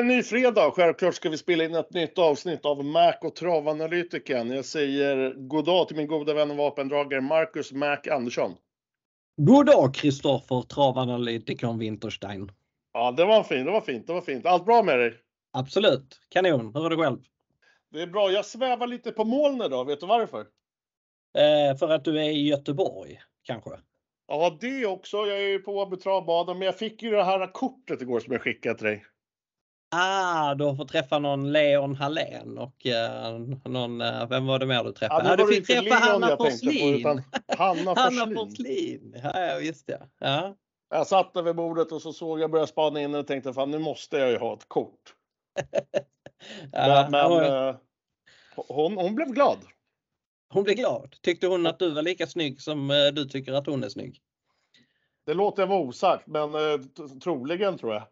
en ny fredag. Självklart ska vi spela in ett nytt avsnitt av Mac och travanalytikern. Jag säger god dag till min goda vän och vapendragare Marcus Mac Andersson. God dag Kristoffer travanalytikern Winterstein. Ja, det var fint. Det var fint. Det var fint. Allt bra med dig? Absolut. Kanon. Hur är det själv? Det är bra. Jag svävar lite på moln idag. Vet du varför? Eh, för att du är i Göteborg kanske? Ja, det också. Jag är ju på Åby travbana, men jag fick ju det här kortet igår som jag skickade till dig. Ah, du har fått träffa någon Leon Hallén och uh, någon, uh, vem var det mer du träffade? Ja, ah, du fick träffa Leon Hanna Forslin. Hanna Hanna Forslin. Ja, visst ja. ja. Jag satt där vid bordet och så såg jag börja spana in och tänkte fan nu måste jag ju ha ett kort. ja, men, men uh, hon, hon blev glad. Hon blev glad. Tyckte hon att du var lika snygg som du tycker att hon är snygg? Det låter jag vara osagt, men troligen tror jag.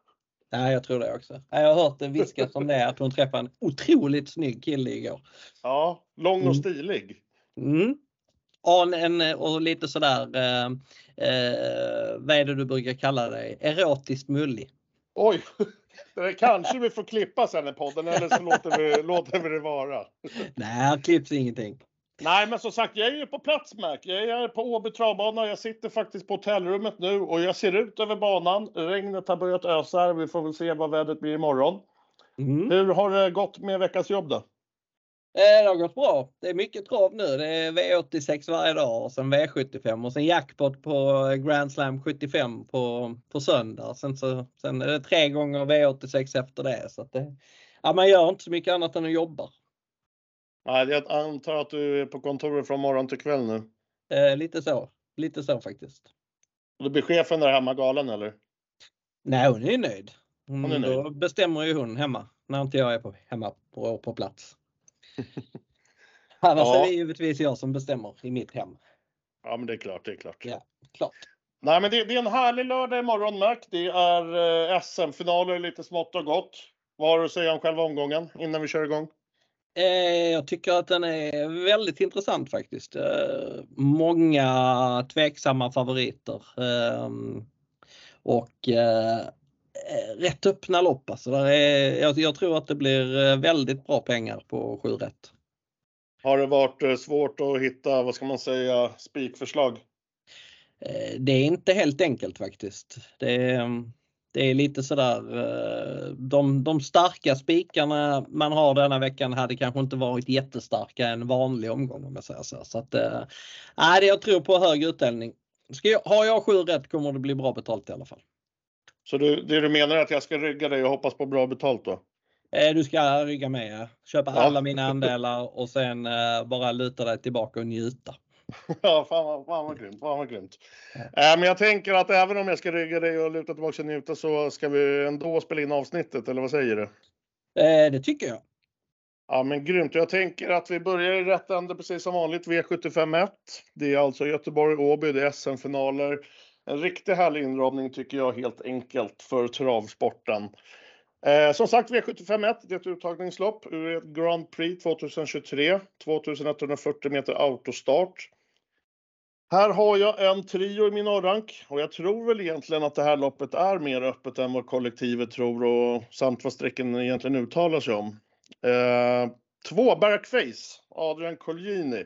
Nej, jag tror det också. Jag har hört det viskas om det, att hon träffade en otroligt snygg kille igår. Ja, lång och mm. stilig. Mm. Och, en, och lite sådär, eh, eh, vad är det du brukar kalla dig? Erotiskt mullig. Oj, det kanske vi får klippa sen i podden eller så låter vi, låter vi det vara. Nej, klipps ingenting. Nej, men som sagt, jag är ju på plats Mac. Jag är på Åby travbana. Jag sitter faktiskt på hotellrummet nu och jag ser ut över banan. Regnet har börjat ösa här. Vi får väl se vad vädret blir imorgon. Mm. Hur har det gått med veckans jobb då? Eh, det har gått bra. Det är mycket trav nu. Det är V86 varje dag och sen V75 och sen jackpot på Grand Slam 75 på, på söndag. Sen, så, sen är det tre gånger V86 efter det. Så att det, ja, man gör inte så mycket annat än att jobba. Nej, jag antar att du är på kontoret från morgon till kväll nu. Eh, lite så. Lite så faktiskt. Och blir chefen där hemma galen eller? Nej, hon är nöjd. Hon, hon är nöjd. Då bestämmer ju hon hemma när inte jag är på, hemma på, på plats. Annars ja. är det givetvis jag som bestämmer i mitt hem. Ja, men det är klart, det är klart. Ja, klart. Nej, men det, det är en härlig lördag imorgon, Mac. Det är eh, SM-finaler lite smått och gott. Vad har du att säga om själva omgången innan vi kör igång? Eh, jag tycker att den är väldigt intressant faktiskt. Eh, många tveksamma favoriter. Ehm, och eh, rätt öppna lopp. Alltså är, jag, tror att det blir väldigt bra pengar på 7 rätt. Har det varit svårt att hitta, vad ska man säga, spikförslag? Det är inte helt enkelt faktiskt. Det är, det är lite sådär, eh, de, de starka spikarna man har denna veckan hade kanske inte varit jättestarka en vanlig omgång om jag säger så. så att, äh, jag tror på hög utdelning. Ska jag, har jag sju rätt kommer det bli bra betalt i alla fall. Så du, det du menar är att jag ska rygga dig och hoppas på bra betalt då? Eh, du ska rygga med, köpa ja. alla mina andelar och sen bara luta dig tillbaka och njuta. Ja, fan vad, fan vad grymt. Fan vad grymt. Äh, men jag tänker att även om jag ska rygga dig och luta tillbaka och njuta så ska vi ändå spela in avsnittet, eller vad säger du? Eh, det tycker jag. Ja, men grymt. Jag tänker att vi börjar i rätt ände precis som vanligt. V751. Det är alltså Göteborg-Åby, det är SM-finaler. En riktigt härlig inramning tycker jag helt enkelt för travsporten. Eh, som sagt, V751, det är ett uttagningslopp ur ett Grand Prix 2023. 2140 meter autostart. Här har jag en trio i min A-rank och jag tror väl egentligen att det här loppet är mer öppet än vad kollektivet tror och samt vad strecken egentligen uttalar sig om. Eh, två, Backface, Adrian Colgjini,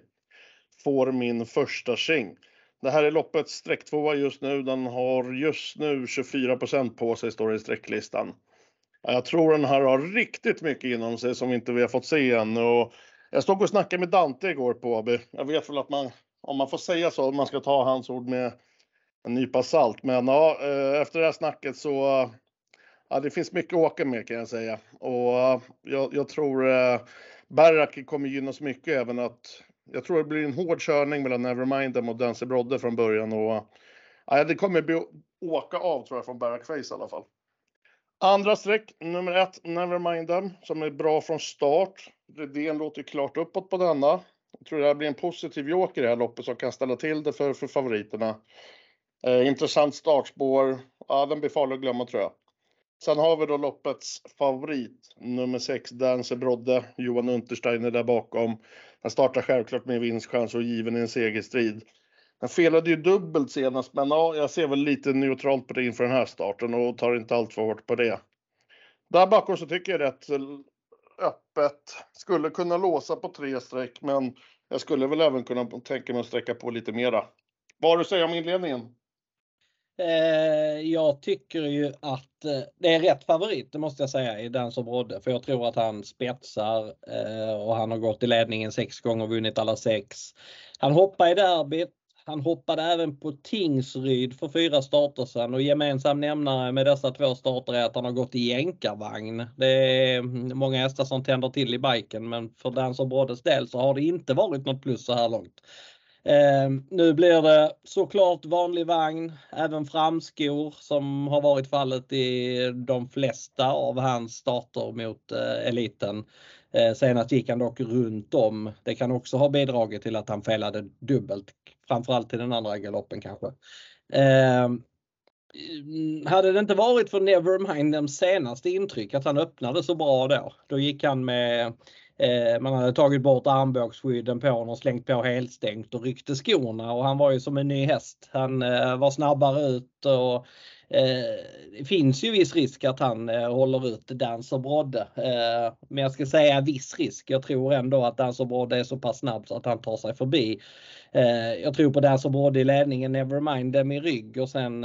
får min första sing. Det här är loppets strecktvåa just nu. Den har just nu 24% på sig, står det i sträcklistan. Jag tror den här har riktigt mycket inom sig som inte vi har fått se än. Och jag stod och snackade med Dante igår på AB. Jag vet väl att man om man får säga så, om man ska ta hans ord med en nypa salt. Men ja, eh, efter det här snacket så ja, det finns mycket att åka med kan jag säga. Och jag, jag tror eh, Berrak kommer gynnas mycket även att jag tror det blir en hård körning mellan Nevermind och Dancy Brodde från början och ja, det kommer bli åka av tror jag från Berrak Face i alla fall. Andra streck, nummer ett, Nevermind som är bra från start. Redén låter klart uppåt på denna. Jag tror det här blir en positiv joker i det här loppet som kan ställa till det för, för favoriterna. Eh, intressant startspår. Ja, den blir farlig att glömma tror jag. Sen har vi då loppets favorit, nummer 6, Dancer Brodde. Johan Untersteiner där bakom. Han startar självklart med vinstchans och given i en segerstrid. Han felade ju dubbelt senast, men ja, jag ser väl lite neutralt på det inför den här starten och tar inte allt för hårt på det. Där bakom så tycker jag rätt eh, öppet. Skulle kunna låsa på tre streck, men jag skulle väl även kunna tänka mig att sträcka på lite mera. Vad har du att säga om inledningen? Eh, jag tycker ju att eh, det är rätt favorit, det måste jag säga, i den som rådde. För jag tror att han spetsar eh, och han har gått i ledningen sex gånger och vunnit alla sex. Han hoppar i derbyt. Han hoppade även på Tingsryd för fyra starter sedan och gemensam nämnare med dessa två starter är att han har gått i jänkarvagn. Det är mm, många hästar som tänder till i biken men för den som Broddes del så har det inte varit något plus så här långt. Eh, nu blir det såklart vanlig vagn, även framskor som har varit fallet i de flesta av hans starter mot eh, eliten. Eh, senast gick han dock runt om. Det kan också ha bidragit till att han felade dubbelt, framförallt till den andra galoppen kanske. Eh, hade det inte varit för Nevermindems senaste intryck att han öppnade så bra då, då gick han med Eh, man hade tagit bort armbågsskydden på honom, slängt på helstängt och ryckte skorna och han var ju som en ny häst. Han eh, var snabbare ut och Eh, det finns ju viss risk att han eh, håller ut Dancer Brodde. Eh, men jag ska säga viss risk. Jag tror ändå att Dancer Brodde är så pass snabb så att han tar sig förbi. Jag tror på Dancer Brodde i ledningen, Nevermind dem i rygg och sen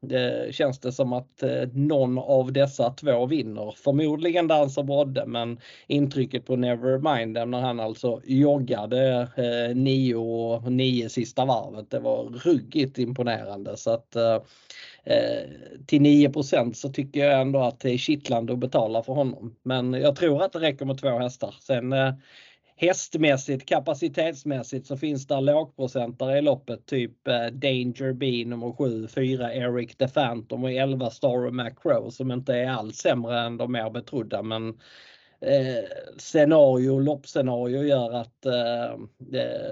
det känns det som att någon av dessa två vinner. Förmodligen Dancer Brodde men intrycket på Nevermind dem när han alltså joggade 9 och 9 sista varvet. Det var ruggigt imponerande så att Eh, till 9% så tycker jag ändå att det är kittlande att betala för honom. Men jag tror att det räcker med två hästar. Sen eh, hästmässigt, kapacitetsmässigt så finns det lågprocentare i loppet. Typ eh, Danger B nummer 7, 4 Eric the Phantom och 11 Star och Macro som inte är alls sämre än de mer betrodda. Men eh, scenario, loppscenario gör att eh,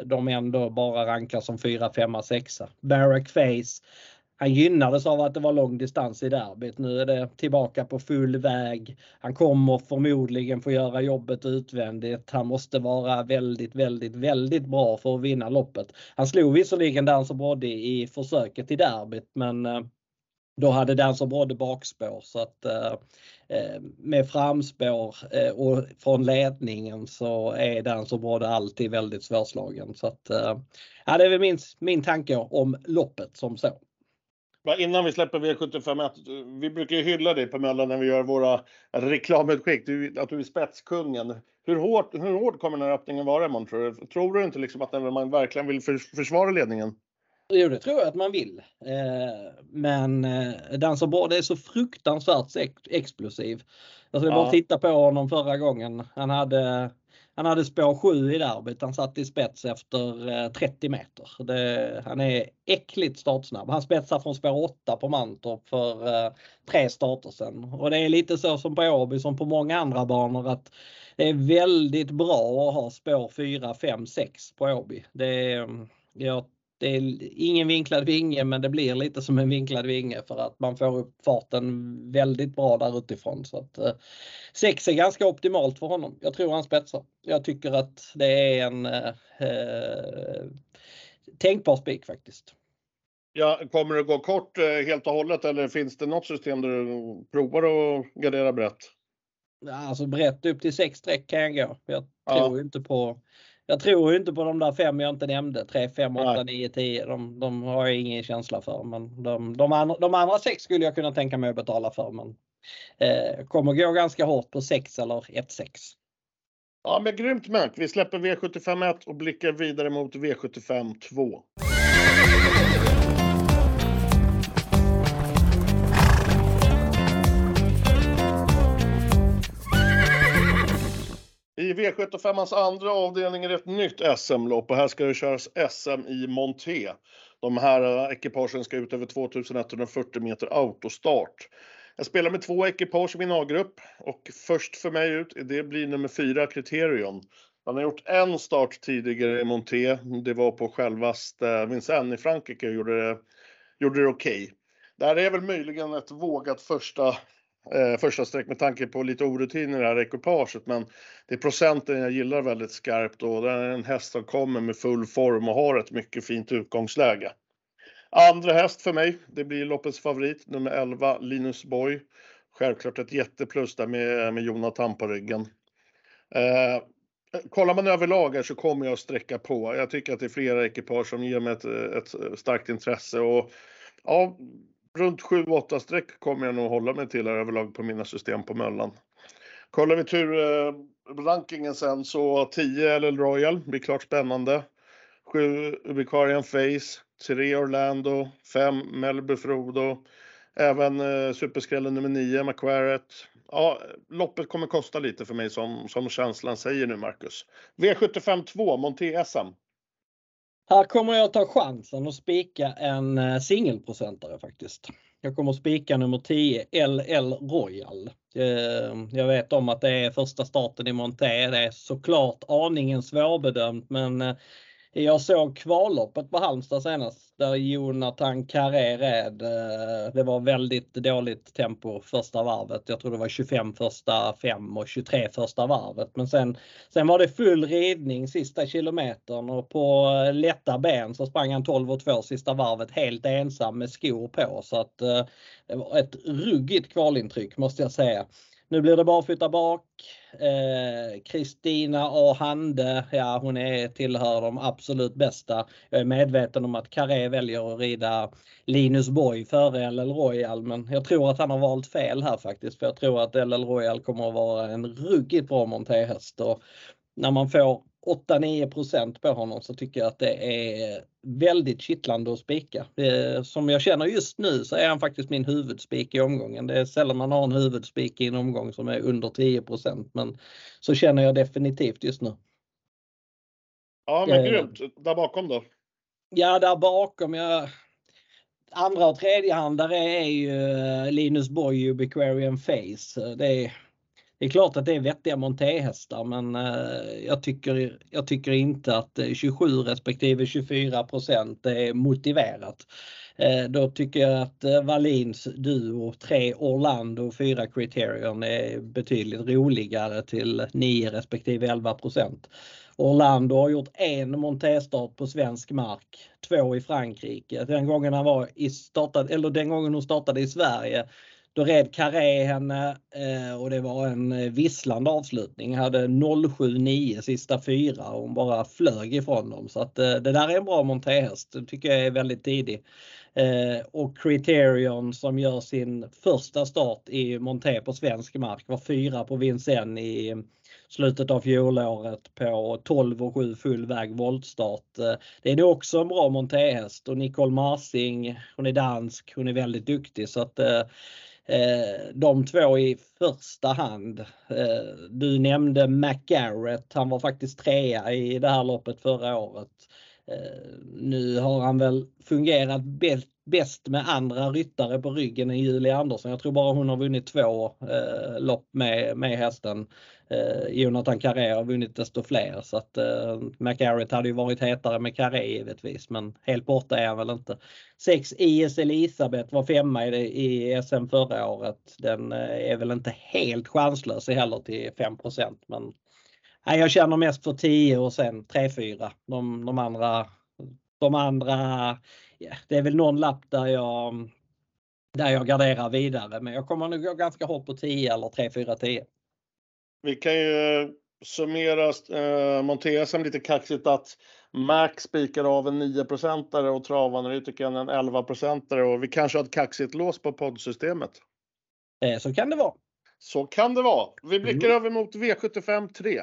de ändå bara rankar som 4, 5, 6. Barack Face han gynnades av att det var lång distans i derbyt. Nu är det tillbaka på full väg. Han kommer förmodligen få göra jobbet utvändigt. Han måste vara väldigt, väldigt, väldigt bra för att vinna loppet. Han slog visserligen Dancer Brodde i försöket i derbyt men eh, då hade Dancer Brodde bakspår så att eh, eh, med framspår och från ledningen så är Dancer Brodde alltid väldigt svårslagen. Så att, ja, det är väl min, min tanke om loppet som så. Innan vi släpper V751, vi brukar ju hylla dig Pamela när vi gör våra reklamutskick, att du är spetskungen. Hur hårt, hur hård kommer den här öppningen vara imorgon tror du? Tror du inte liksom att man verkligen vill försvara ledningen? Jo, det tror jag att man vill. Eh, men eh, den som både är så fruktansvärt explosiv. Alltså det är bara titta på honom förra gången. Han hade han hade spår 7 i derbyt. Han satt i spets efter eh, 30 meter. Det, han är äckligt startsnabb. Han spetsar från spår 8 på Mantorp för eh, tre starter sedan. Och det är lite så som på Åby som på många andra banor att det är väldigt bra att ha spår 4, 5, 6 på Åby. Det eh, jag det är ingen vinklad vinge men det blir lite som en vinklad vinge för att man får upp farten väldigt bra där utifrån. Så att, eh, sex är ganska optimalt för honom. Jag tror han spetsar. Jag tycker att det är en eh, eh tänkbar spik faktiskt. Ja, kommer det gå kort eh, helt och hållet eller finns det något system där du provar att gardera brett? Alltså brett upp till sex streck kan jag gå. Jag tror ja. inte på jag tror inte på de där fem jag inte nämnde. 3, 5, 8, 9, 10. De, de har jag ingen känsla för. Men de, de, andra, de andra sex skulle jag kunna tänka mig att betala för. Men eh, kommer gå ganska hårt på 6 eller 1-6. Ja men grymt Mac. Vi släpper V75 1 och blickar vidare mot V75 2. V75ans andra avdelning är ett nytt SM-lopp och här ska det köras SM i Monté. De här eh, ekipagen ska ut över 2140 meter autostart. Jag spelar med två ekipage i min A-grupp och först för mig ut, det blir nummer fyra, Criterion. Han har gjort en start tidigare i Monté. Det var på självaste Vincennes i Frankrike och gjorde det, gjorde det okej. Okay. Det här är väl möjligen ett vågat första eh, första streck med tanke på lite orutin i det här ekipaget. Men det är procenten jag gillar väldigt skarpt och det är en häst som kommer med full form och har ett mycket fint utgångsläge. Andra häst för mig, det blir loppets favorit, nummer 11, Linus Boy. Självklart ett jätteplus där med, med Jonathan på ryggen. Eh, kollar man överlag så kommer jag att sträcka på. Jag tycker att det är flera ekipage som ger mig ett, ett starkt intresse och ja, runt 7-8 streck kommer jag nog hålla mig till här överlag på mina system på Möllan. Kollar vi turrankingen eh, sen så 10 LL Royal blir klart spännande. 7 Ubicarian Face, 3 Orlando, 5 Melby Frodo, även eh, superskrällen nummer 9 McQuarret. Ja, loppet kommer kosta lite för mig som, som känslan säger nu Marcus. V75 2, Monté SM. Här kommer jag ta chansen att spika en eh, singelprocentare faktiskt. Jag kommer spika nummer 10 LL Royal. Eh, jag vet om att det är första starten i Monté. Det är såklart aningen svårbedömt men eh, jag såg kvalloppet på Halmstad senast där Jonathan Carré red. Eh, det var väldigt dåligt tempo första varvet. Jag tror det var 25 första fem och 23 första varvet. Men sen, sen var det full ridning sista kilometern och på eh, lätta ben så sprang han 12 och 2 sista varvet helt ensam med skor på. Så att eh, det var ett ruggigt kvalintryck måste jag säga. Nu blir det barfota bak. Eh, Kristina eh, A Hande, ja hon är tillhör de absolut bästa. Jag är medveten om att Carré väljer att rida Linus Boy före LL Royal men jag tror att han har valt fel här faktiskt för jag tror att LL Royal kommer att vara en ruggigt bra monterhäst och när man får 8-9 på honom så tycker jag att det är väldigt kittlande att spika. Som jag känner just nu så är han faktiskt min huvudspik i omgången. Det är sällan man har en huvudspik i en omgång som är under 10% men så känner jag definitivt just nu. Ja men eh, grymt. Där bakom då? Ja där bakom, jag andra och tredje hand där är ju Linus Boy Ubiquarian Face. Det är det är klart att det är vettiga montéhästar men eh, jag tycker, jag tycker inte att eh, 27 respektive 24 procent är motiverat. Eh, då tycker jag att Wallins Duo 3 Orlando och 4 Criterion är betydligt roligare till 9 respektive 11 procent. Orlando har gjort en montéstart på svensk mark, två i Frankrike. Den gången han var i startad, eller den gången hon startade i Sverige då red Carré henne eh, och det var en eh, visslande avslutning. Hade 079 sista fyra och hon bara flög ifrån dem. Så att eh, det där är en bra montéhäst. Det tycker jag är väldigt tidig. Och Criterion som gör sin första start i monté på svensk mark var fyra på Vincennes i slutet av fjolåret på 12 och 7 full väg voltstart. Det är nog också en bra montéhäst och Nicole Marsing, hon är dansk, hon är väldigt duktig så att Eh, de två i första hand. Eh, du nämnde McGarrett, han var faktiskt trea i det här loppet förra året. Eh, nu har han väl fungerat bäst med andra ryttare på ryggen än Julia Andersson. Jag tror bara hon har vunnit två lopp med, med hästen. Eh, Jonathan Carré har vunnit desto fler så att eh, McArrett hade ju varit hetare med Carré givetvis men helt borta är han väl inte. 6 IS Elisabeth var femma i, i SM förra året. Den eh, är väl inte helt chanslös heller till 5 men Nej, jag känner mest för 10 och sen 3-4. De, de andra, de andra ja, det är väl någon lapp där jag, där jag garderar vidare men jag kommer nog gå ganska hårt på 10 eller 3-4-10. Vi kan ju summera eh, Montesam lite kaxigt att Max spikar av en 9% och jag en 11% och vi kanske har ett kaxigt lås på poddsystemet. Eh, så kan det vara. Så kan det vara. Vi blickar mm. över mot V75 3.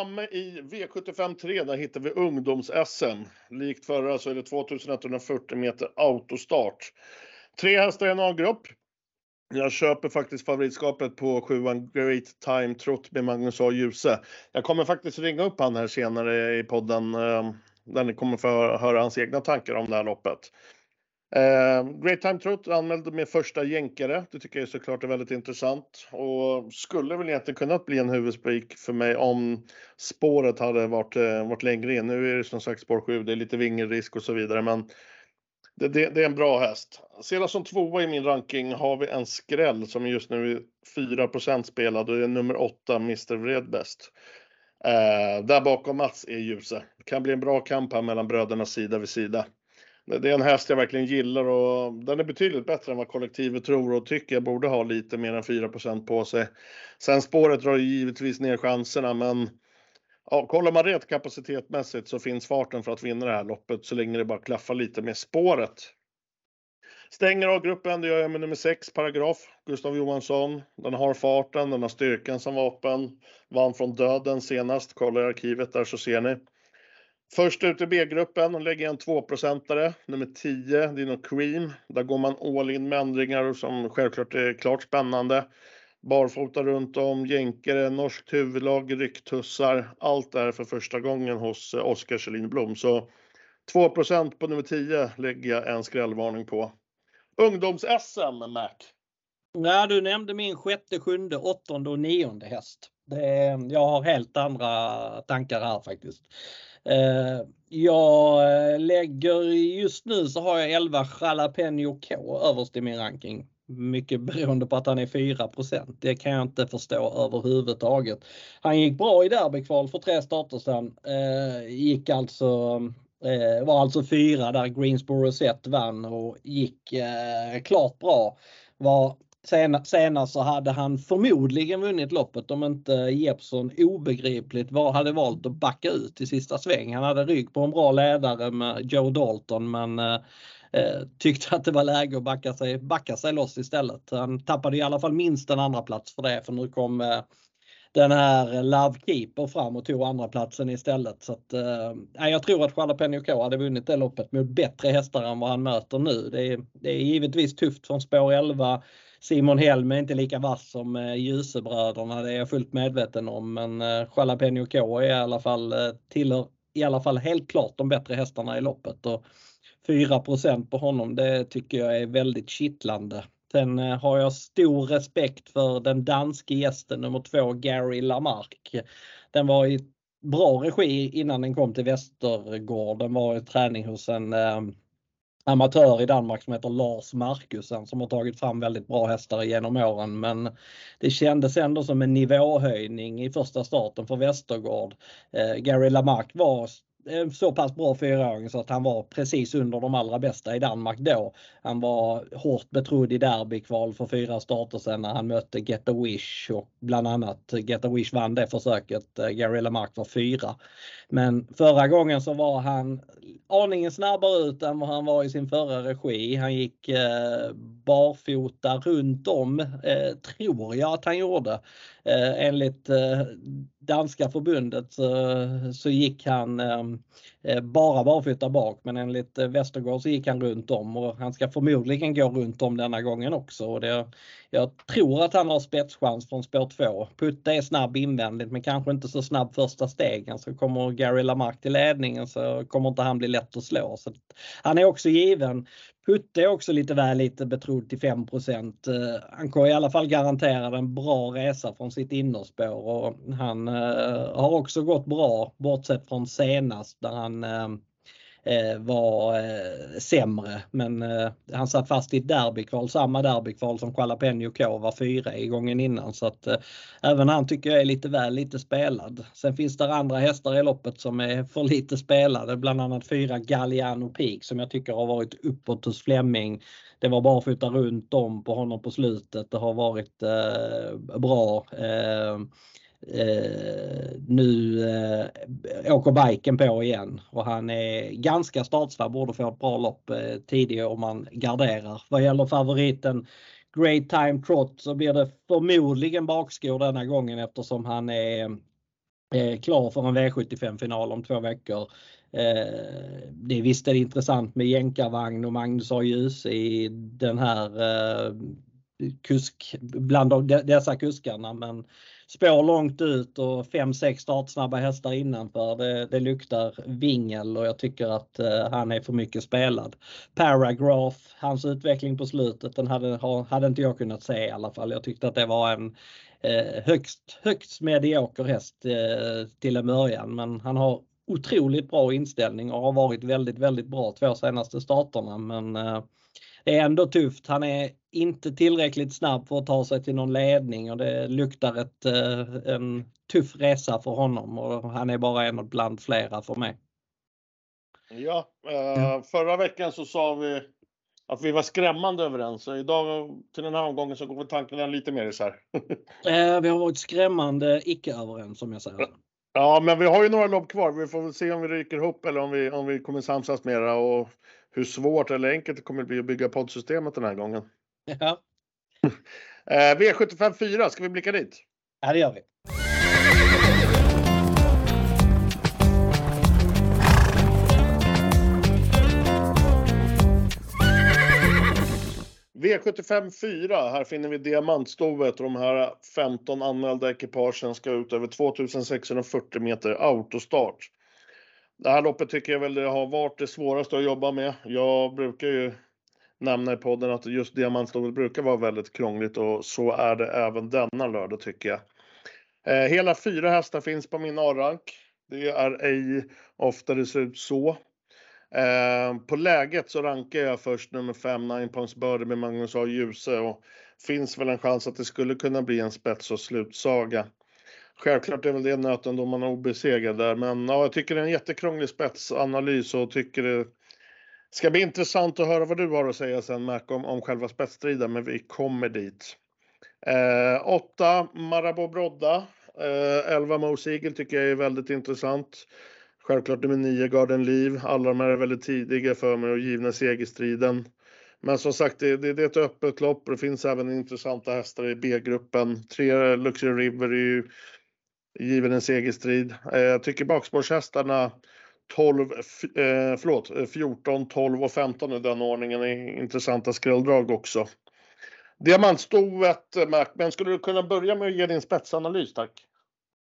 Framme i V75 3 där hittar vi ungdoms-SM. Likt förra så är det 2140 meter autostart. Tre hästar i en A-grupp. Jag köper faktiskt favoritskapet på sjuan Great Time Trot med Magnus A. Djuse. Jag kommer faktiskt ringa upp han här senare i podden eh, där ni kommer få höra hans egna tankar om det här loppet. Eh, Great Time Trot anmälde med första jänkare. Det tycker jag såklart är väldigt intressant och skulle väl egentligen kunnat bli en huvudspik för mig om spåret hade varit, eh, varit längre in. Nu är det som sagt spår 7, det är lite vingelrisk och så vidare, men det, det, det, är en bra häst. Sedan som tvåa i min ranking har vi en skräll som just nu är 4% spelad och det är nummer 8, Mr. Vredbest. Eh, där bakom Mats är ljuset. Det kan bli en bra kamp här mellan bröderna sida vid sida. Det är en häst jag verkligen gillar och den är betydligt bättre än vad kollektivet tror och tycker jag borde ha lite mer än 4% på sig. Sen spåret drar givetvis ner chanserna men ja, kollar man rent kapacitetmässigt så finns farten för att vinna det här loppet så länge det bara klaffar lite med spåret. Stänger av gruppen, det gör jag med nummer 6, paragraf, Gustav Johansson. Den har farten, den har styrkan som vapen. Vann från döden senast, kolla i arkivet där så ser ni. Först ut i B-gruppen lägger jag en 2-procentare, nummer 10, Dino Cream. Där går man all in med ändringar som självklart är klart spännande. Barfota runt om, jänkare, norskt huvudlag, rycktussar. Allt det är för första gången hos eh, Oskar Kjellin Blom. Så 2% på nummer 10 lägger jag en skrällvarning på. Ungdoms-SM, Mac. Nej, du nämnde min sjätte, sjunde, åttonde och nionde häst. Det, jag har helt andra tankar här faktiskt. Eh, jag eh, lägger just nu så har jag 11 Jalapeno K överst i min ranking. Mycket beroende på att han är 4% Det kan jag inte förstå överhuvudtaget. Han gick bra i derbykval för tre starter sedan. Eh, gick alltså Eh, var alltså fyra där Greensboro Set vann och gick eh, klart bra. Var sen, senast så hade han förmodligen vunnit loppet om inte Jeppson obegripligt var, hade valt att backa ut i sista sväng. Han hade rygg på en bra ledare med Joe Dalton men eh, eh, tyckte att det var läge att backa sig, backa sig loss istället. Han tappade i alla fall minst en andra plats för det för nu kom eh, den här Love Keeper fram och tog andra platsen istället. Så att, eh, jag tror att Jalapeno K hade vunnit det loppet mot bättre hästar än vad han möter nu. Det är, det är givetvis tufft från spår 11. Simon Helm är inte lika vass som eh, Ljusebröderna, det är jag fullt medveten om. Men eh, Jalapeno K är i alla fall, eh, tillhör i alla fall helt klart de bättre hästarna i loppet. Och 4 på honom, det tycker jag är väldigt kittlande. Sen eh, har jag stor respekt för den danske gästen nummer två, Gary Lamarck. Den var i bra regi innan den kom till Västergården, var i träning hos en eh, amatör i Danmark som heter Lars Markusen som har tagit fram väldigt bra hästar genom åren. Men det kändes ändå som en nivåhöjning i första starten för Västergård. Eh, Gary Lamarck var så pass bra fyraåring så att han var precis under de allra bästa i Danmark då. Han var hårt betrodd i derbykval för fyra starter sedan när han mötte Get a Wish och bland annat Get a Wish vann det försöket. Eh, Gary Lamarck var fyra. Men förra gången så var han aningen snabbare ut än vad han var i sin förra regi. Han gick eh, barfota runt om, eh, tror jag att han gjorde. Eh, enligt eh, danska förbundet så, så gick han ehm, Eh, bara barfota bak men enligt eh, så gick han runt om och han ska förmodligen gå runt om denna gången också. Och det, jag tror att han har spetschans från spår 2. Putte är snabb invändigt men kanske inte så snabb första stegen. Så kommer Gary Lamarck till ledningen så kommer inte han bli lätt att slå. Så han är också given. Putte är också lite väl lite betrodd till 5 eh, Han kan i alla fall garantera en bra resa från sitt innerspår och han eh, har också gått bra bortsett från senast där han Ehm, eh, var eh, sämre. Men eh, han satt fast i ett derbykval, samma derbykval som Jalapeno K var fyra i gången innan. Så att eh, även han tycker jag är lite väl lite spelad. Sen finns det andra hästar i loppet som är för lite spelade, bland annat fyra Galliano Peak som jag tycker har varit uppåt hos Flemming. Det var bara att flytta runt om på honom på slutet. Det har varit eh, bra. Eh, eh, nu eh, åker biken på igen och han är ganska startsnabb, borde få ett bra lopp eh, tidigare om man garderar. Vad gäller favoriten Great Time Trot så blir det förmodligen bakskor denna gången eftersom han är eh, klar för en V75-final om två veckor. Eh, det är visst är det intressant med jänkarvagn och Magnus A. Ljus i den här eh, kusk, bland dessa kuskarna men spår långt ut och 5-6 startsnabba hästar innanför. Det, det luktar vingel och jag tycker att eh, han är för mycket spelad. Paragraph, hans utveckling på slutet, den hade, hade inte jag kunnat se i alla fall. Jag tyckte att det var en eh, högst, högst medioker häst eh, till en början men han har otroligt bra inställning och har varit väldigt, väldigt bra två senaste starterna men eh, det är ändå tufft. Han är inte tillräckligt snabb för att ta sig till någon ledning och det luktar ett, eh, en tuff resa för honom och han är bara en bland flera för mig. Ja, eh, förra veckan så sa vi att vi var skrämmande överens. Så idag till den här omgången så går vi tankarna lite mer isär. eh, vi har varit skrämmande icke överens om jag säger. Ja, men vi har ju några lopp kvar. Vi får väl se om vi ryker ihop eller om vi, om vi kommer samsas mera och hur svårt eller enkelt det kommer bli att bygga poddsystemet den här gången. Ja. eh, V75 4, ska vi blicka dit? Ja, det gör vi. V75 4, här finner vi diamantstovet och de här 15 anmälda ekipagen ska ut över 2640 meter autostart. Det här loppet tycker jag väl har varit det svåraste att jobba med. Jag brukar ju nämna i podden att just diamantstovet brukar vara väldigt krångligt och så är det även denna lördag tycker jag. Eh, hela fyra hästar finns på min A-rank. Det är ej ofta det ser ut så. Eh, på läget så rankar jag först nummer 5, Nine Points Birdie med Magnus A. Djuse och finns väl en chans att det skulle kunna bli en spets och slutsaga. Självklart är väl det nöten då man är obesegrad där, men ja, jag tycker det är en jättekrånglig spetsanalys och tycker det ska bli intressant att höra vad du har att säga sen Mac om, om själva spetsstriden, men vi kommer dit. Eh, 8 Marabou Brodda, eh, 11 Mose Eagle tycker jag är väldigt intressant. Självklart nummer 9 Garden Liv. Alla de här är väldigt tidiga för mig och givna segerstriden. Men som sagt, det, det, det, är ett öppet lopp och det finns även intressanta hästar i B-gruppen. Tre Luxury River är ju given en segerstrid. Eh, jag tycker bakspårshästarna 12, eh, förlåt, eh, 14, 12 och 15 i den ordningen är intressanta skrälldrag också. Diamantstoet Mac, men skulle du kunna börja med att ge din spetsanalys tack?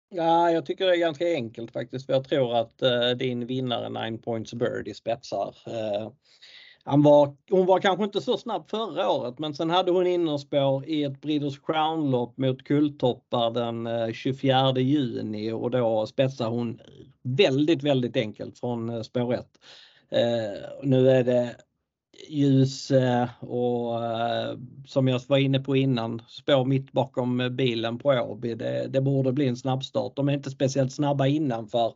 Ja, jag tycker det är ganska enkelt faktiskt. För jag tror att eh, din vinnare Nine Points Birdie spetsar. Eh, han var, hon var kanske inte så snabb förra året men sen hade hon innerspår i ett Breeders Crown-lopp mot Kulltoppar den eh, 24 juni och då spetsar hon väldigt, väldigt enkelt från eh, spår 1. Eh, nu är det ljus och eh, som jag var inne på innan, spår mitt bakom bilen på Åby. Det, det borde bli en snabbstart. De är inte speciellt snabba innanför.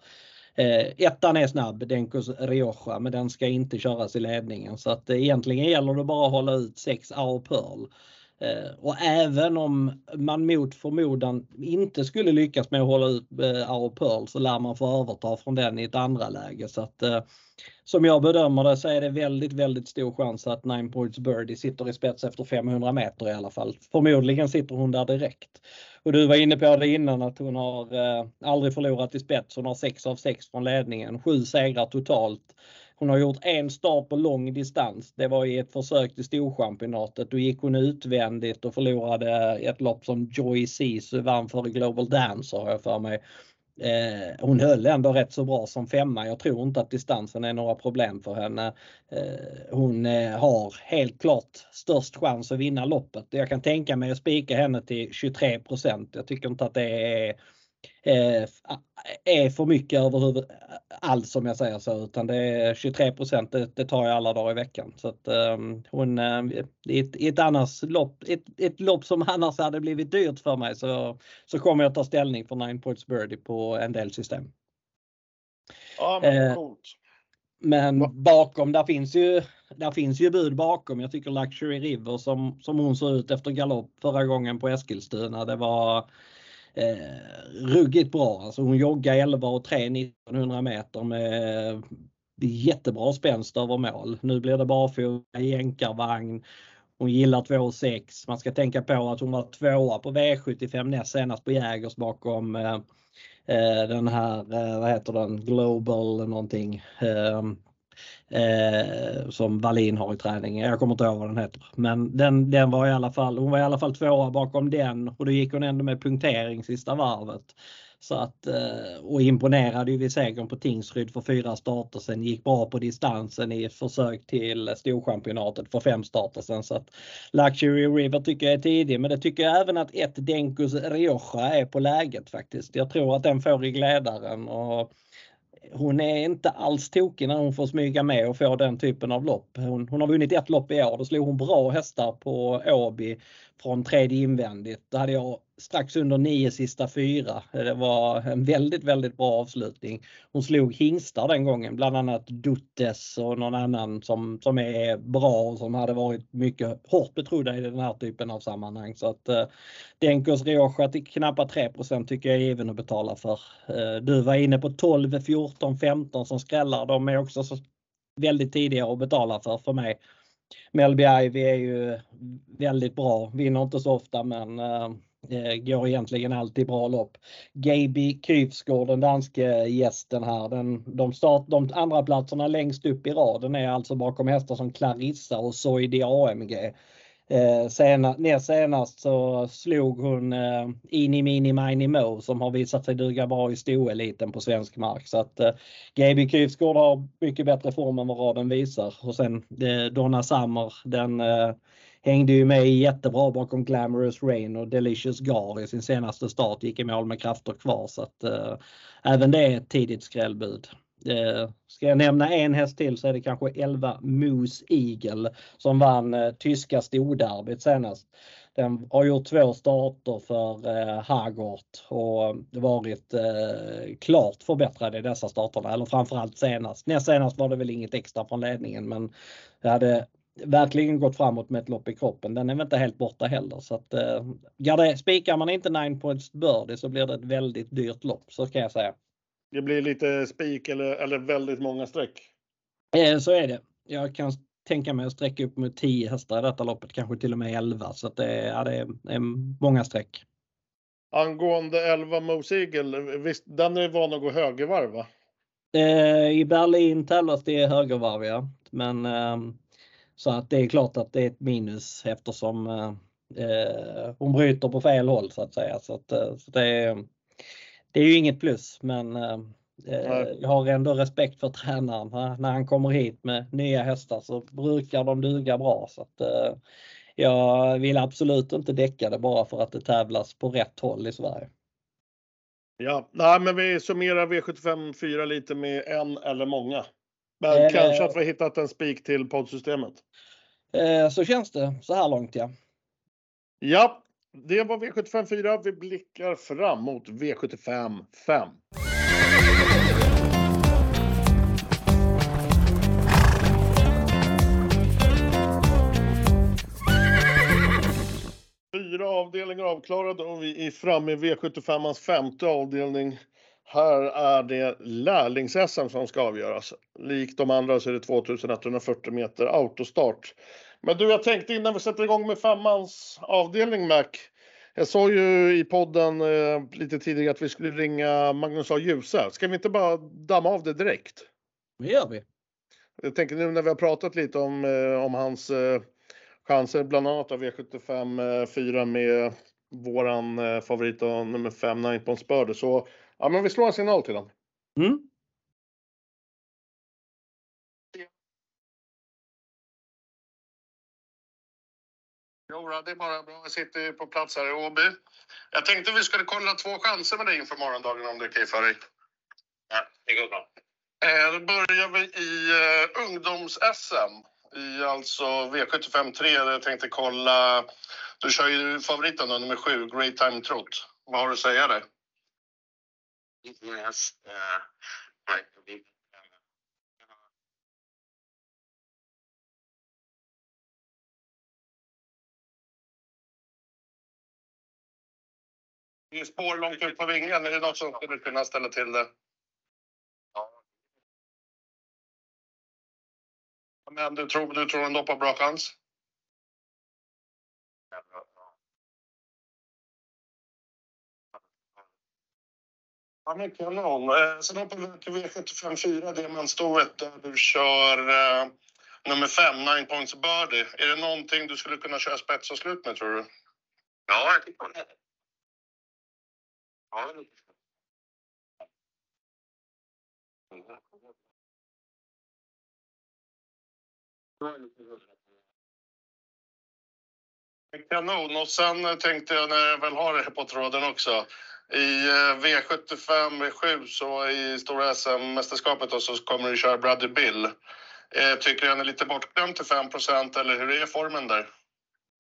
Eh, ettan är snabb, Denkos Rioja, men den ska inte köras i ledningen. Så att eh, egentligen gäller det bara att hålla ut 6 A Pearl. Eh, och även om man mot förmodan inte skulle lyckas med att hålla ut eh, Arrow Pearl så lär man få överta från den i ett andra läge. Så att, eh, som jag bedömer det så är det väldigt, väldigt stor chans att Nine Points Birdie sitter i spets efter 500 meter i alla fall. Förmodligen sitter hon där direkt. Och du var inne på det innan att hon har aldrig förlorat i spets. Hon har 6 av 6 från ledningen, 7 segrar totalt. Hon har gjort en start på lång distans. Det var i ett försök till Storchampionatet. Då gick hon utvändigt och förlorade ett lopp som Joy Sisu vann för Global Dancer har jag för mig. Eh, hon höll ändå rätt så bra som femma. Jag tror inte att distansen är några problem för henne. Eh, hon eh, har helt klart störst chans att vinna loppet. Jag kan tänka mig att spika henne till 23% Jag tycker inte att det är är för mycket överhuvud allt som jag säger så utan det är 23 det, det tar jag alla dagar i veckan. Så att um, hon, uh, i, ett, i ett annars lopp, ett, ett lopp som annars hade blivit dyrt för mig så, så kommer jag ta ställning för 9 points birdie på en del system. Ja, men eh, coolt. Men bakom, där finns ju, där finns ju bud bakom. Jag tycker Luxury River som, som hon såg ut efter galopp förra gången på Eskilstuna. Det var eh, ruggigt bra. Alltså hon joggar 11 och 3 1900 meter med eh, jättebra spänst över mål. Nu blir det barfota, jänkarvagn. Hon gillar 2,6. Man ska tänka på att hon var tvåa på V75 näst senast på Jägers bakom eh, eh, den här, eh, vad heter den, Global någonting. Eh, eh, som Wallin har i träningen. Jag kommer inte ihåg vad den heter. Men den, den var i alla fall, hon var i alla fall tvåa bakom den och då gick hon ändå med punktering sista varvet. Så att, eh, och imponerade ju vid segern på Tingsryd för fyra starter sen. Gick bra på distansen i ett försök till Storchampionatet för fem starter sen. Så att Luxury River tycker jag är tidig. Men det tycker jag även att ett Denkus Rioja är på läget faktiskt. Jag tror att den får i glädaren. Och hon är inte alls tokig när hon får smyga med och få den typen av lopp. Hon, hon har vunnit ett lopp i år. Då slog hon bra hästar på Åby från tredje invändigt. Då hade jag strax under nio sista fyra. Det var en väldigt, väldigt bra avslutning. Hon slog hingstar den gången, bland annat Duttes och någon annan som, som är bra och som hade varit mycket hårt betrodda i den här typen av sammanhang. Så att eh, Denkos Rioja till knappt 3 tycker jag är given att betala för. Eh, du var inne på 12, 14, 15 som skrällar. De är också så väldigt tidiga att betala för för mig. Melby Ivy är ju väldigt bra, vinner inte så ofta men eh, Eh, går egentligen alltid bra lopp. Gaby Kryfsgård, den danske gästen här, den, de, start, de andra platserna längst upp i raden är alltså bakom hästar som Clarissa och Soidi AMG. Eh, sena, näst senast så slog hon eh, Ini Mini Mini Mo som har visat sig duga bra i stoeliten på svensk mark. Så att eh, GB Kryfsgård har mycket bättre form än vad raden visar. Och sen eh, Donna Summer, den eh, hängde ju med jättebra bakom Glamorous Rain och Delicious Gar i sin senaste start. Gick i mål med krafter kvar så att eh, även det är ett tidigt skrällbud. Eh, ska jag nämna en häst till så är det kanske 11 Moose Eagle som vann eh, tyska storderbyt senast. Den har gjort två starter för eh, Hagort och varit eh, klart förbättrad i dessa starterna, eller framförallt senast. Näst senast var det väl inget extra från ledningen men det hade verkligen gått framåt med ett lopp i kroppen. Den är väl inte helt borta heller så att eh, spikar man inte 9 points birdie så blir det ett väldigt dyrt lopp så ska jag säga. Det blir lite spik eller, eller väldigt många streck. Eh, så är det. Jag kan tänka mig att sträcka upp mot 10 hästar i detta loppet, kanske till och med 11. Så att det, ja, det är många streck. Angående 11 Moseagle, visst den är van att gå högervarv va? Eh, I Berlin tävlas det högervarv ja. Men eh, så att det är klart att det är ett minus eftersom eh, eh hon bryter på fel håll så att säga. Så, att, eh, så det är det är ju inget plus men eh, jag har ändå respekt för tränaren. När han kommer hit med nya hästar så brukar de duga bra. Så att, jag vill absolut inte däcka det bara för att det tävlas på rätt håll i Sverige. Ja, nej, men vi summerar V75 4 lite med en eller många. Men eh, kanske att vi hittat en spik till poddsystemet. Eh, så känns det så här långt ja. Ja, det var V75 4. Vi blickar fram mot V75 5. Fyra avdelningar avklarade och vi är framme i V75ans femte avdelning. Här är det lärlings-SM som ska avgöras. Likt de andra så är det 2140 meter autostart. Men du, jag tänkte innan vi sätter igång med femmans avdelning Mac. Jag sa ju i podden eh, lite tidigare att vi skulle ringa Magnus A. Djuse. Ska vi inte bara damma av det direkt? Det gör vi. Jag tänker nu när vi har pratat lite om, eh, om hans eh, chanser, bland annat av V75 4 med våran eh, favorit nummer 5, Nine Points Bird. Så ja, men vi slår en signal till den. Mm. Jo, det är bara bra. Jag sitter på plats här i Åby. Jag tänkte vi skulle kolla två chanser med dig inför morgondagen om det är okej för dig. Ja, det går bra. Eh, då börjar vi i uh, ungdoms-SM i alltså V75 3. Jag tänkte kolla. Du kör ju favoriten då, nummer 7, Great Time Trot. Vad har du att säga där? Yes, uh, Det är spår långt ut på vingen. Är det något som skulle kunna ställa till det? Ja. Men du tror, du tror ändå på bra chans? Ja, men kanon. Eh, sen hoppar vi till V75 4, diamantstoet, där du kör eh, nummer 5, Nine Points Birdie. Är det någonting du skulle kunna köra spets och slut med, tror du? Ja, jag tycker det. Ja, Kanon. Och sen tänkte jag när jag väl har det på tråden också. I eh, V75 V7 så i stora SM-mästerskapet så kommer du köra Brother Bill. Eh, tycker du han är lite bortglömd till 5% eller hur är formen där?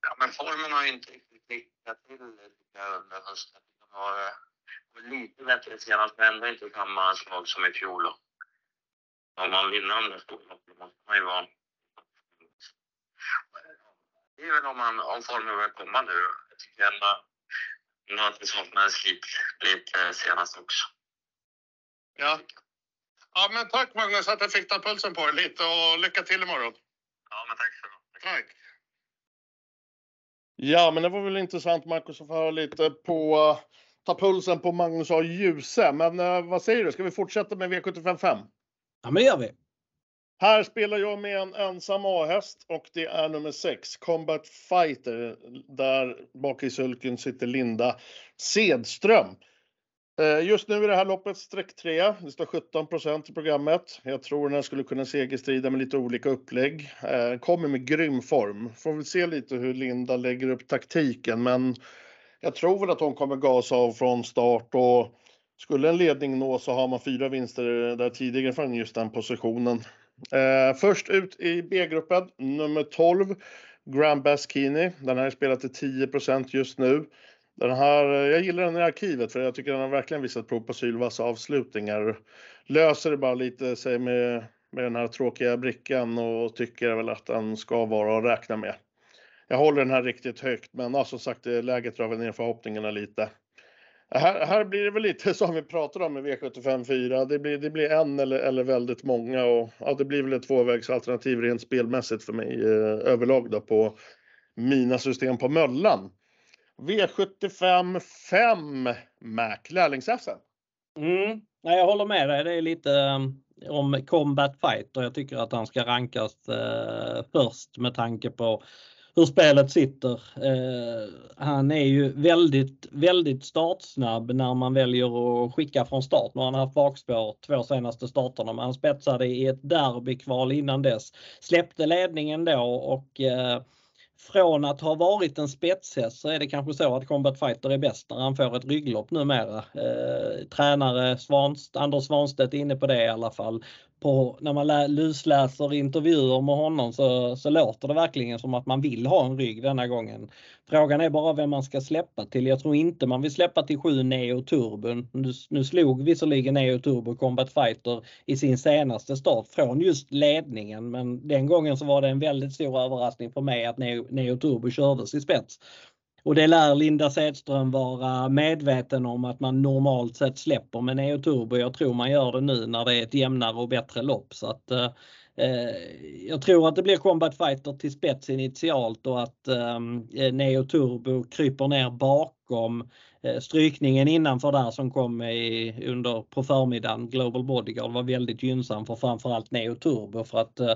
Ja, men formen har ju inte riktigt klickat till under hösten. Den eh, har lite bättre senast, men ändå inte samma slag som i fjol. då. Om man vinner de där måste man ju vara... Det är väl om, man, om formen börjar komma nu. Jag tycker ändå det saknades lite, lite senast också. Ja. Ja, men tack Magnus att jag fick ta pulsen på dig lite och lycka till imorgon. Ja, men tack så mycket. Tack. Ja, men det var väl intressant Marcus att få höra lite på ta pulsen på Magnus A. Djuse. Men eh, vad säger du, ska vi fortsätta med V755? Ja, men det gör vi. Här spelar jag med en ensam A-häst och det är nummer 6, Combat Fighter. Där bak i sulken sitter Linda Sedström. Eh, just nu är det här loppet streck 3. Det står 17% i programmet. Jag tror den här skulle kunna segerstrida med lite olika upplägg. Eh, kommer med grym form. Får väl se lite hur Linda lägger upp taktiken, men jag tror väl att hon kommer gasa av från start och skulle en ledning nå så har man fyra vinster där tidigare från just den positionen. Eh, först ut i B-gruppen, nummer 12, Grand Baskini. Den här är spelad till 10% just nu. Den här, jag gillar den i arkivet för jag tycker den har verkligen visat prov på sylvassa avslutningar. Löser det bara lite sig med, med den här tråkiga brickan och tycker väl att den ska vara att räkna med. Jag håller den här riktigt högt, men ja, som sagt, eh, läget drar väl ner förhoppningarna lite. Här, här blir det väl lite som vi pratade om i V75 4. Det blir, det blir en eller, eller väldigt många och ja, det blir väl ett tvåvägsalternativ rent spelmässigt för mig eh, överlag då på mina system på Möllan. V75 5 Mac lärlings-SM. Mm. Nej, jag håller med dig. Det är lite um, om Combat Fighter. Jag tycker att han ska rankas eh, först med tanke på hur spelet sitter. Eh, han är ju väldigt, väldigt startsnabb när man väljer att skicka från start. Nu har han haft bakspår två senaste starterna, men han spetsade i ett derbykval innan dess. Släppte ledningen då och eh, från att ha varit en spetshäst så är det kanske så att Combat Fighter är bäst när han får ett rygglopp numera. Eh, tränare Svanst, Anders Svanstedt är inne på det i alla fall på, när man lusläser intervjuer med honom så, så låter det verkligen som att man vill ha en rygg denna gången. Frågan är bara vem man ska släppa till. Jag tror inte man vill släppa till 7 Neo Turbo. Nu, nu slog visserligen Neo Turbo Combat Fighter i sin senaste start från just ledningen men den gången så var det en väldigt stor överraskning för mig att Neo, Neo Turbo kördes i spets. Och det lär Linda Sedström vara medveten om att man normalt sett släpper med Neo Turbo. Jag tror man gör det nu när det är ett jämnare och bättre lopp. Så att, eh, jag tror att det blir Combat Fighter till spets initialt och att eh, Neo Turbo kryper ner bakom Eh, Eh, strykningen innanför där som kom i, under på förmiddagen, Global Bodyguard, var väldigt gynnsam för framförallt Neo Turbo för att eh,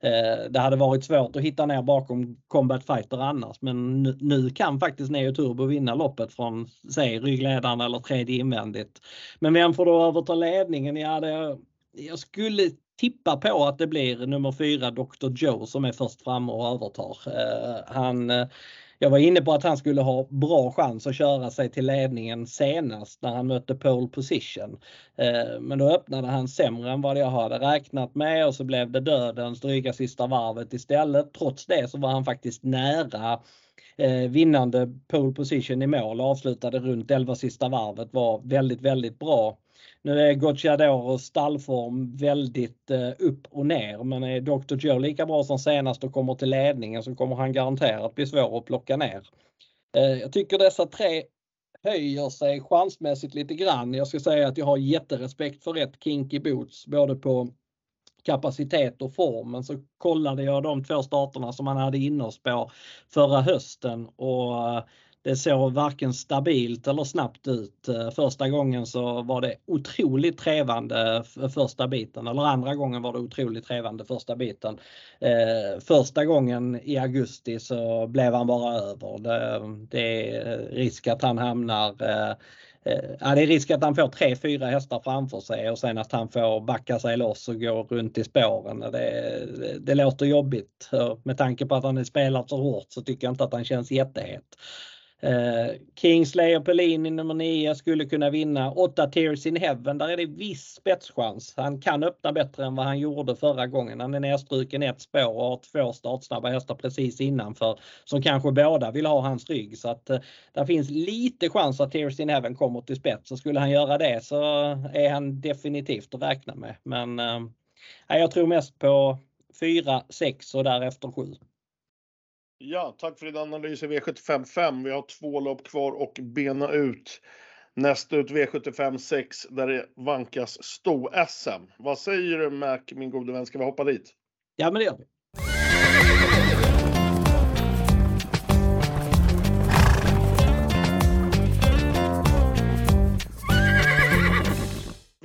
eh, det hade varit svårt att hitta ner bakom Combat Fighter annars. Men nu, nu kan faktiskt Neo Turbo vinna loppet från, säg ryggledaren eller tredje invändigt. Men vem får då överta ledningen? Ja, det, jag skulle tippa på att det blir nummer fyra Dr. Joe som är först fram och övertar. Eh, han eh, jag var inne på att han skulle ha bra chans att köra sig till ledningen senast när han mötte pole position. Eh, men då öppnade han sämre än vad jag hade räknat med och så blev det dödens dryga sista varvet istället. Trots det så var han faktiskt nära eh, vinnande pole position i mål avslutade runt 11 sista varvet var väldigt, väldigt bra. Nu är Gocciadoros stallform väldigt eh, upp och ner men är Dr. Joe lika bra som senast och kommer till ledningen så kommer han garanterat bli svår att plocka ner. Eh, jag tycker dessa tre höjer sig chansmässigt lite grann. Jag ska säga att jag har jätterespekt för rätt kinky boots både på kapacitet och form. Men så kollade jag de två starterna som han hade innerspår förra hösten och eh, det såg varken stabilt eller snabbt ut. Eh, första gången så var det otroligt trevande första biten eller andra gången var det otroligt trevande första biten. Eh, första gången i augusti så blev han bara över. Det, det är risk att han hamnar eh, Ja, det är risk att han får tre, fyra hästar framför sig och sen att han får backa sig loss och gå runt i spåren. Det, det, det låter jobbigt. Med tanke på att han är spelat så hårt så tycker jag inte att han känns jättehet. Eh, Kingslayer Pellini nummer 9 skulle kunna vinna. 8 Tears in Heaven, där är det viss spetschans. Han kan öppna bättre än vad han gjorde förra gången. Han är nedstruken ett spår och har två startsnabba hästar precis innanför som kanske båda vill ha hans rygg. Så att eh, där finns lite chans att Tears in Heaven kommer till spets. Och skulle han göra det så är han definitivt att räkna med. Men eh, jag tror mest på 4, 6 och därefter 7. Ja, tack för din analys i V75 Vi har två lopp kvar och bena ut. Nästa ut V75 6 där det vankas sto-SM. Vad säger du Mac, min gode vän? Ska vi hoppa dit? Ja, men det gör vi.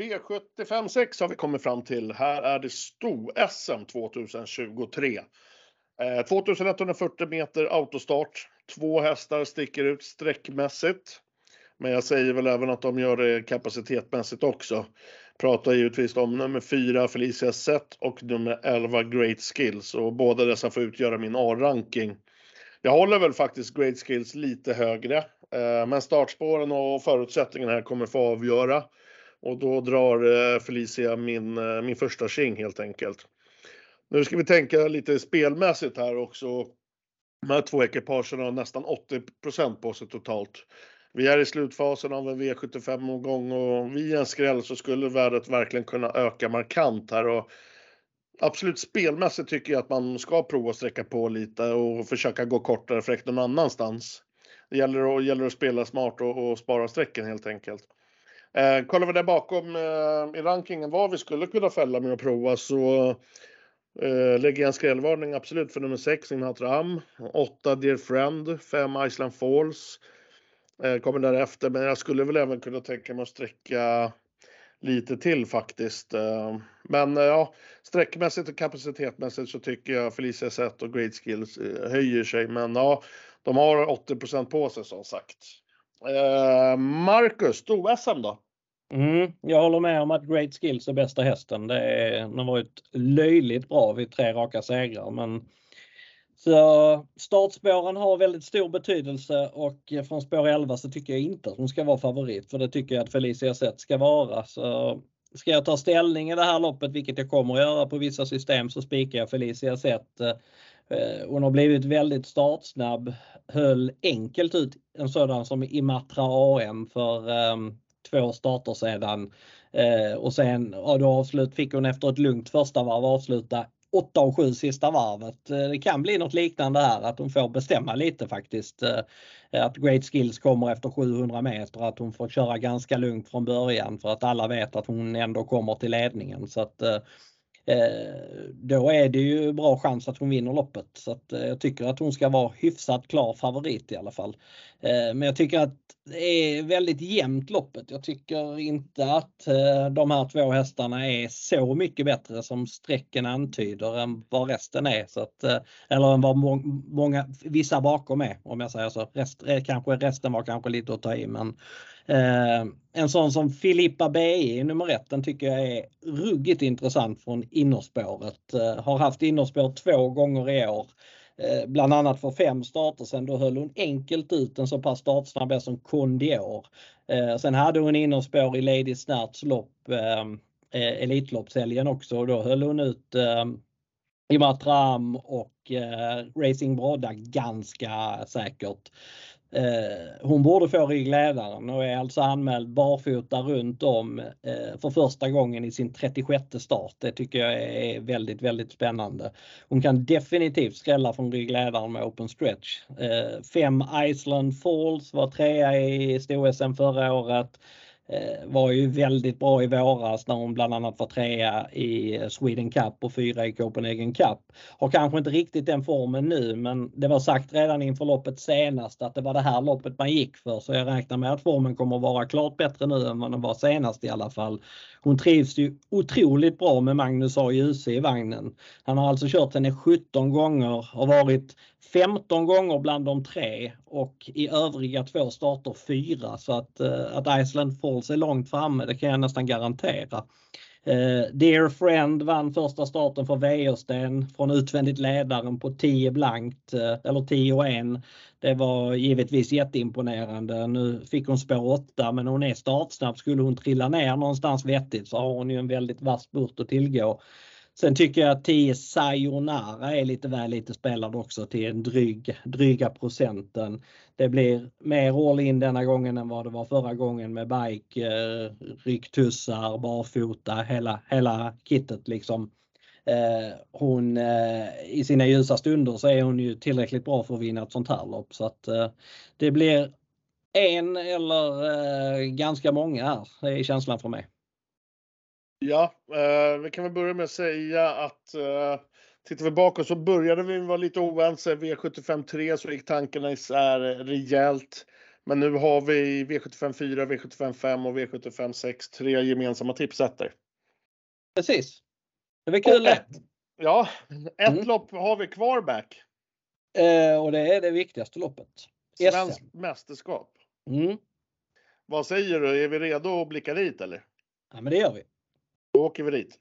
V75 6 har vi kommit fram till. Här är det sto-SM 2023. Eh, 2140 meter autostart. Två hästar sticker ut sträckmässigt. Men jag säger väl även att de gör det kapacitetmässigt också. Pratar givetvis om nummer 4 Felicia Sett och nummer 11 Great Skills och båda dessa får utgöra min A-ranking. Jag håller väl faktiskt Great Skills lite högre, eh, men startspåren och förutsättningarna här kommer få avgöra och då drar eh, Felicia min, eh, min första king helt enkelt. Nu ska vi tänka lite spelmässigt här också. De här två ekipagen har nästan 80% på sig totalt. Vi är i slutfasen av en V75-omgång och vid en skräll så skulle värdet verkligen kunna öka markant här. Och absolut spelmässigt tycker jag att man ska prova att sträcka på lite och försöka gå kortare fräckt någon annanstans. Det gäller att, gäller att spela smart och, och spara strecken helt enkelt. Eh, kollar vi där bakom eh, i rankingen vad vi skulle kunna fälla med att prova så Eh, uh, lägger jag en skrällvarning absolut för nummer 6, Inhatram, 8, Dear Friend. 5, Iceland Falls. Uh, kommer därefter, men jag skulle väl även kunna tänka mig att sträcka lite till faktiskt. Uh, men ja, sträckmässigt och kapacitetmässigt så tycker jag Felicia Zet och Great Skills höjer sig. Men ja, de har 80 på sig som sagt. Marcus, stor-SM då? Mm, jag håller med om att Great Skills är bästa hästen. Det är, den har varit löjligt bra vid tre raka segrar. Men så startspåren har väldigt stor betydelse och från spår 11 så tycker jag inte att hon ska vara favorit för det tycker jag att Felicia Zet ska vara. Så ska jag ta ställning i det här loppet, vilket jag kommer att göra på vissa system, så spikar jag Felicia Zet. Eh, hon har blivit väldigt startsnabb, höll enkelt ut en sådan som Imatra AM för um, två starter sedan. Eh, och sen ja, då avslut fick hon efter ett lugnt första varv avsluta 8 och 7 sista varvet. Eh, det kan bli något liknande här att hon får bestämma lite faktiskt. Eh, att Great Skills kommer efter 700 meter, att hon får köra ganska lugnt från början för att alla vet att hon ändå kommer till ledningen. Så att eh, Eh, då är det ju bra chans att hon vinner loppet. Så att eh, jag tycker att hon ska vara hyfsat klar favorit i alla fall. Eh, men jag tycker att det är väldigt jämnt loppet. Jag tycker inte att de här två hästarna är så mycket bättre som strecken antyder än vad resten är. Så att, eller än vad många, vissa bakom är om jag säger så. Rest, kanske, resten var kanske lite att ta i men Eh, en sån som Filippa BI nummer ett, den tycker jag är ruggigt intressant från innerspåret. Eh, har haft innerspår två gånger i år. Eh, bland annat för fem starter sen. Då höll hon enkelt ut en så pass startsnabb som Kondior. Eh, sen hade hon innerspår i Lady Snärts lopp, eh, Elitloppshelgen också och då höll hon ut ehm, i Matram och Racing Brodda ganska säkert. Eh, hon borde få ryggledaren och är alltså anmäld barfota runt om eh, för första gången i sin 36 start. Det tycker jag är väldigt, väldigt spännande. Hon kan definitivt skrälla från ryggledaren med open stretch. Eh, fem Iceland Falls var trea i sto-SM förra året. Eh, var ju väldigt bra i våras när hon bland annat var trea i Sweden Cup och fyra i Copenhagen Cup. Har kanske inte riktigt den formen nu men det var sagt redan inför loppet senast att det var det här loppet man gick för så jag räknar med att formen kommer att vara klart bättre nu än vad den var senast i alla fall. Hon trivs ju otroligt bra med Magnus A. Djuse i vagnen. Han har alltså kört henne 17 gånger och varit 15 gånger bland de tre och i övriga två starter fyra så att, eh, att Iceland Falls är långt framme det kan jag nästan garantera. Eh, Dear Friend vann första starten för Wäjersten från utvändigt ledaren på 10 blankt eh, eller 10 och 1. Det var givetvis jätteimponerande. Nu fick hon spår 8 men hon är startsnabb. Skulle hon trilla ner någonstans vettigt så har hon ju en väldigt vass spurt att tillgå. Sen tycker jag att 10 Sayonara är lite väl lite spelad också till en dryg, dryga procenten. Det blir mer all in denna gången än vad det var förra gången med bike, eh, rycktussar, barfota, hela, hela kittet liksom. Eh, hon eh, i sina ljusa stunder så är hon ju tillräckligt bra för att vinna ett sånt här lopp så att eh, det blir en eller eh, ganska många här, det är känslan för mig. Ja, eh, vi kan väl börja med att säga att eh, tittar vi bakåt så började vi vara lite oense. V75 3 så gick tankarna isär rejält. Men nu har vi V75 4, V75 5 och V75 6 tre gemensamma tipsätter. Precis. Det var kul ett, Ja, ett mm. lopp har vi kvar back. Eh, och det är det viktigaste loppet. Svenskt mästerskap. Mm. Vad säger du? Är vi redo att blicka dit eller? Ja, men det gör vi. Då åker vi dit.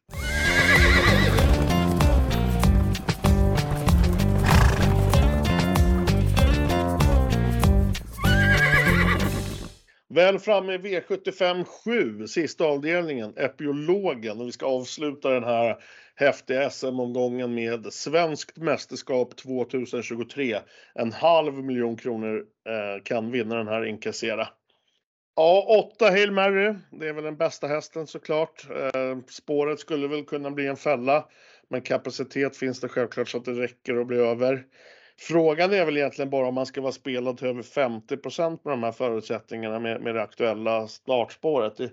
Väl framme i V75 7, sista avdelningen, Epiologen. Och vi ska avsluta den här häftiga SM-omgången med Svenskt mästerskap 2023. En halv miljon kronor eh, kan vinnaren här inkassera. Ja, åtta Hail Mary. Det är väl den bästa hästen såklart. Eh, spåret skulle väl kunna bli en fälla. Men kapacitet finns det självklart så att det räcker och blir över. Frågan är väl egentligen bara om man ska vara spelad till över 50% med de här förutsättningarna med, med det aktuella startspåret. Det,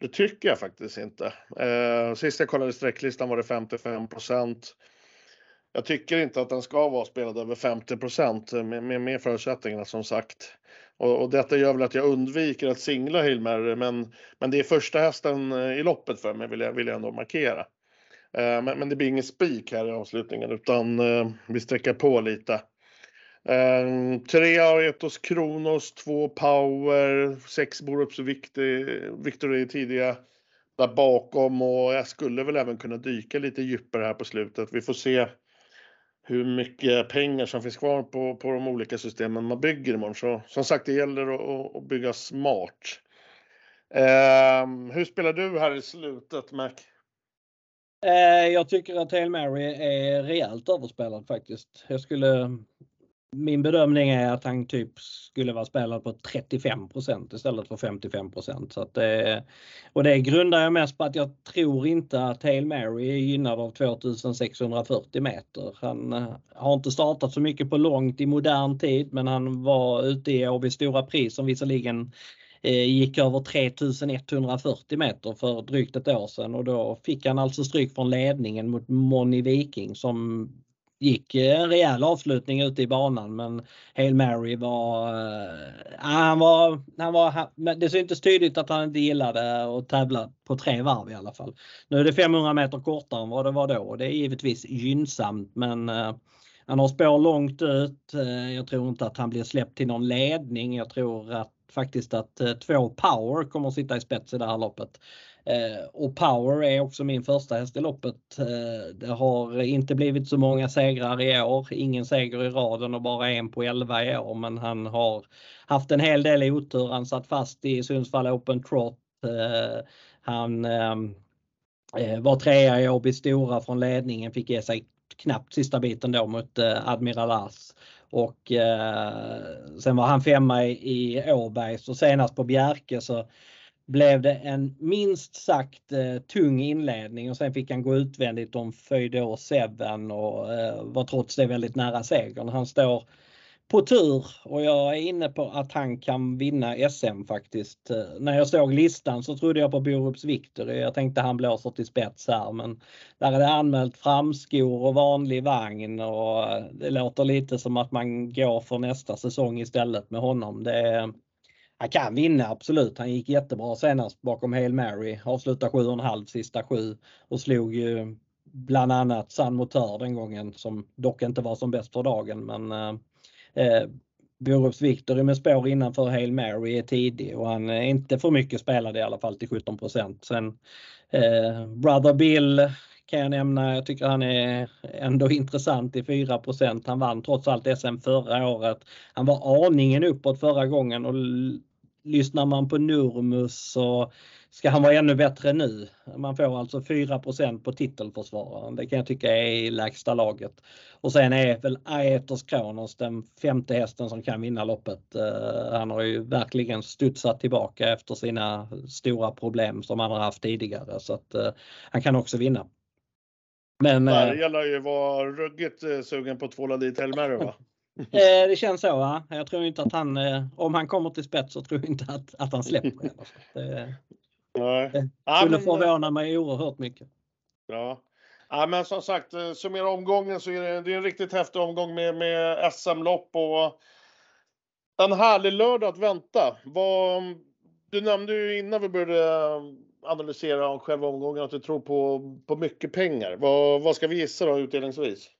det tycker jag faktiskt inte. Eh, sist jag kollade sträcklistan var det 55% Jag tycker inte att den ska vara spelad över 50 med, med, med förutsättningarna som sagt. Och, och, detta gör väl att jag undviker att singla Hilmer, men, men det är första hästen eh, i loppet för mig vill jag, vill jag ändå markera. Eh, men, men, det blir ingen spik här i avslutningen utan eh, vi sträcker på lite. Eh, tre Aretos Kronos, två Power, sex Borups Victory tidiga där bakom och jag skulle väl även kunna dyka lite djupare här på slutet. Vi får se hur mycket pengar som finns kvar på, på de olika systemen man bygger imorgon. Så som sagt, det gäller att, att bygga smart. Eh, hur spelar du här i slutet, Mac? Eh, jag tycker att Hail Mary är rejält överspelad faktiskt. Jag skulle min bedömning är att han typ skulle vara spelad på 35% istället för 55 så att det, Och det grundar jag mest på att jag tror inte att Hail Mary är gynnad av 2640 meter. Han eh, har inte startat så mycket på långt i modern tid men han var ute i Åby Stora Pris som visserligen eh, gick över 3140 meter för drygt ett år sedan och då fick han alltså stryk från ledningen mot Moni Viking som gick en rejäl avslutning ute i banan men Hail Mary var, äh, han var, han var, det syntes tydligt att han inte gillade att tävla på tre varv i alla fall. Nu är det 500 meter kortare än vad det var då och det är givetvis gynnsamt men äh, han har spår långt ut. Äh, jag tror inte att han blir släppt till någon ledning. Jag tror att faktiskt att två power kommer att sitta i spets i det här loppet. Eh, och Power är också min första häst i loppet. Eh, det har inte blivit så många segrar i år, ingen seger i raden och bara en på 11 i år men han har haft en hel del otur. Han satt fast i Sundsvall Open Trot. Eh, han var trea i Åby Stora från ledningen, fick ge sig knappt sista biten då mot Admiral As. Och eh, sen var han femma i, i Åbergs och senast på Bjerke så blev det en minst sagt eh, tung inledning och sen fick han gå utvändigt om Föjdå Seven och eh, var trots det väldigt nära segern. Han står på tur och jag är inne på att han kan vinna SM faktiskt. Eh, när jag såg listan så trodde jag på Borups Victory. Jag tänkte han blåser till spets här men där är det anmält framskor och vanlig vagn och eh, det låter lite som att man går för nästa säsong istället med honom. Det han kan vinna absolut. Han gick jättebra senast bakom Hail Mary. Avslutade 7,5 sista sju och slog ju bland annat San Motör den gången som dock inte var som bäst för dagen. Men eh, eh Borups Victory med spår innanför Hail Mary är tidig och han är inte för mycket spelad i alla fall till 17% Sen eh, Brother Bill kan jag nämna. Jag tycker han är ändå intressant i 4% Han vann trots allt SM förra året. Han var aningen uppåt förra gången och lyssnar man på Nurmus så ska han vara ännu bättre nu. Man får alltså 4% på titelförsvararen. Det kan jag tycka är i lägsta laget. Och sen är väl Aetos Kronos den femte hästen som kan vinna loppet. Uh, han har ju verkligen studsat tillbaka efter sina stora problem som han har haft tidigare så att uh, han kan också vinna. Men, Berga lär ju vara ruggigt sugen på att tvåla dit Elmer va? det känns så. Va? Jag tror inte att han, om han kommer till spets så tror jag inte att, att han släpper det. Nej. Det skulle förvåna mig oerhört mycket. Ja. ja, men som sagt, eh, summera omgången så är det, det är en riktigt häftig omgång med, med SM-lopp och en härlig lördag att vänta. Vad, du nämnde ju innan vi började analysera själva omgången att du tror på, på mycket pengar. Vad, vad ska vi gissa då utdelningsvis?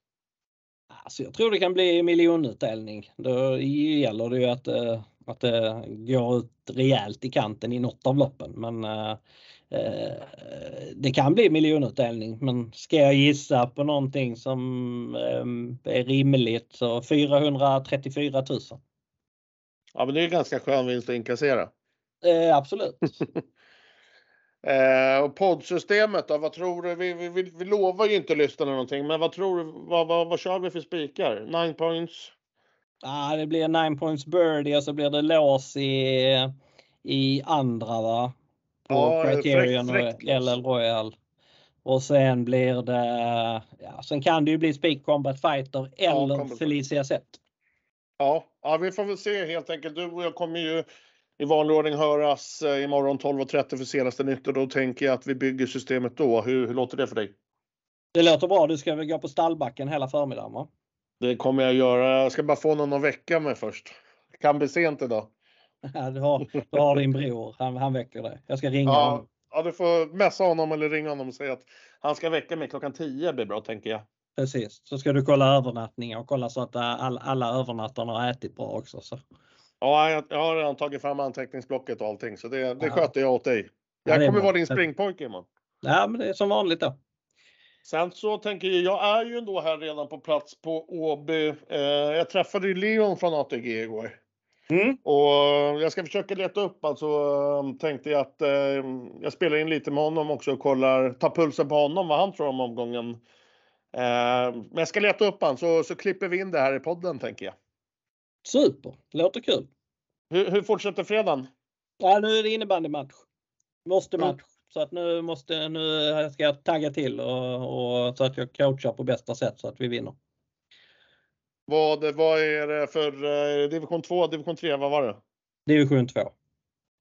Alltså jag tror det kan bli miljonutdelning. Då gäller det ju att eh, att det går ut rejält i kanten i något av loppen. Men eh, eh, det kan bli miljonutdelning. Men ska jag gissa på någonting som eh, är rimligt så 434 000. Ja men det är ganska skön vinst att inkassera. Eh, absolut. Eh, och poddsystemet då, vad tror du? Vi, vi, vi lovar ju inte lyssna någonting, men vad tror du? Vad, vad, vad kör vi för spikar? Nine points? Ah, det blir 9 points birdie och så blir det lås i, i andra va? På ja, Criterion och LL Royal. Och sen blir det, ja, sen kan det ju bli Speak Combat Fighter eller ja, Felicia Set. Ja, ja, vi får väl se helt enkelt. Du och jag kommer ju i vanlig ordning höras eh, imorgon 12.30 för senaste nytt och då tänker jag att vi bygger systemet då. Hur, hur låter det för dig? Det låter bra. Du ska väl gå på stallbacken hela förmiddagen va? Det kommer jag göra. Jag ska bara få någon att väcka mig först. Det kan bli sent idag. Ja, du, har, du har din bror. Han, han väcker dig. Jag ska ringa ja, honom. Ja, du får messa honom eller ringa honom och säga att han ska väcka mig klockan 10 blir bra tänker jag. Precis, så ska du kolla övernattningar och kolla så att all, alla övernattarna har ätit bra också. Så. Ja, jag, jag har redan tagit fram anteckningsblocket och allting så det, det ja. sköter jag åt dig. Jag ja, kommer vara din springpojke imorgon. Ja, men det är som vanligt då. Sen så tänker jag, jag är ju ändå här redan på plats på Åby. Eh, jag träffade ju Leon från ATG igår. Mm. Och jag ska försöka leta upp, alltså tänkte jag att eh, jag spelar in lite med honom också och kollar, tar pulsen på honom, vad han tror om omgången. Eh, men jag ska leta upp han så, så klipper vi in det här i podden tänker jag. Super, låter kul. Hur, hur fortsätter fredagen? Ja, nu är det innebandymatch. Måste match. Mm. Så att nu måste, nu ska jag tagga till och, och så att jag coachar på bästa sätt så att vi vinner. Vad, vad är det för eh, division 2, division 3, vad var det? Division 2.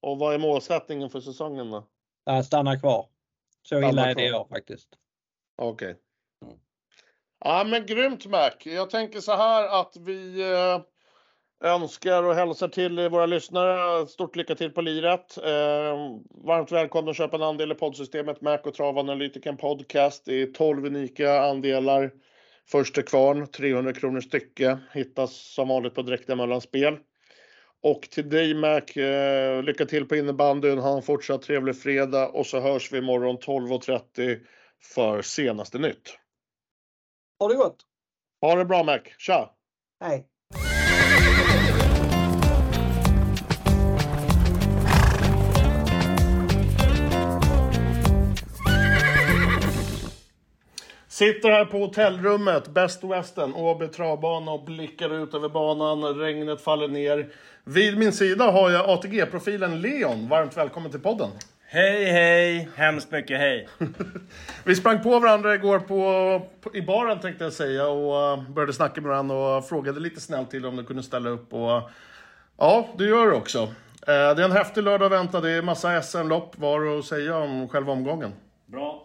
Och vad är målsättningen för säsongen då? Äh, stanna kvar. Så stanna illa är det jag faktiskt. Okej. Okay. Mm. Ja men grymt Mac. Jag tänker så här att vi eh, önskar och hälsar till våra lyssnare stort lycka till på liret. Eh, varmt välkomna att köpa en andel i poddsystemet Mac och Travanalytiken Podcast. Det är 12 unika andelar. Första kvarn, 300 kronor stycke. Hittas som vanligt på Dräktiga Möllan Spel. Och till dig Mac, eh, lycka till på innebandyn. Ha en fortsatt trevlig fredag och så hörs vi imorgon 12.30 för senaste nytt. Ha det gott! Ha det bra Mac, tja! Hej! Sitter här på hotellrummet, Best Western, Åby travbana och blickar ut över banan. Regnet faller ner. Vid min sida har jag ATG-profilen Leon. Varmt välkommen till podden. Hej, hej! Hemskt mycket hej! Vi sprang på varandra igår på, på, i baren tänkte jag säga och uh, började snacka med varandra och frågade lite snällt till om du kunde ställa upp. Och, ja, det gör du också. Uh, det är en häftig lördag att vänta. Det är massa SM-lopp. Vad har du att säga om själva omgången? Bra.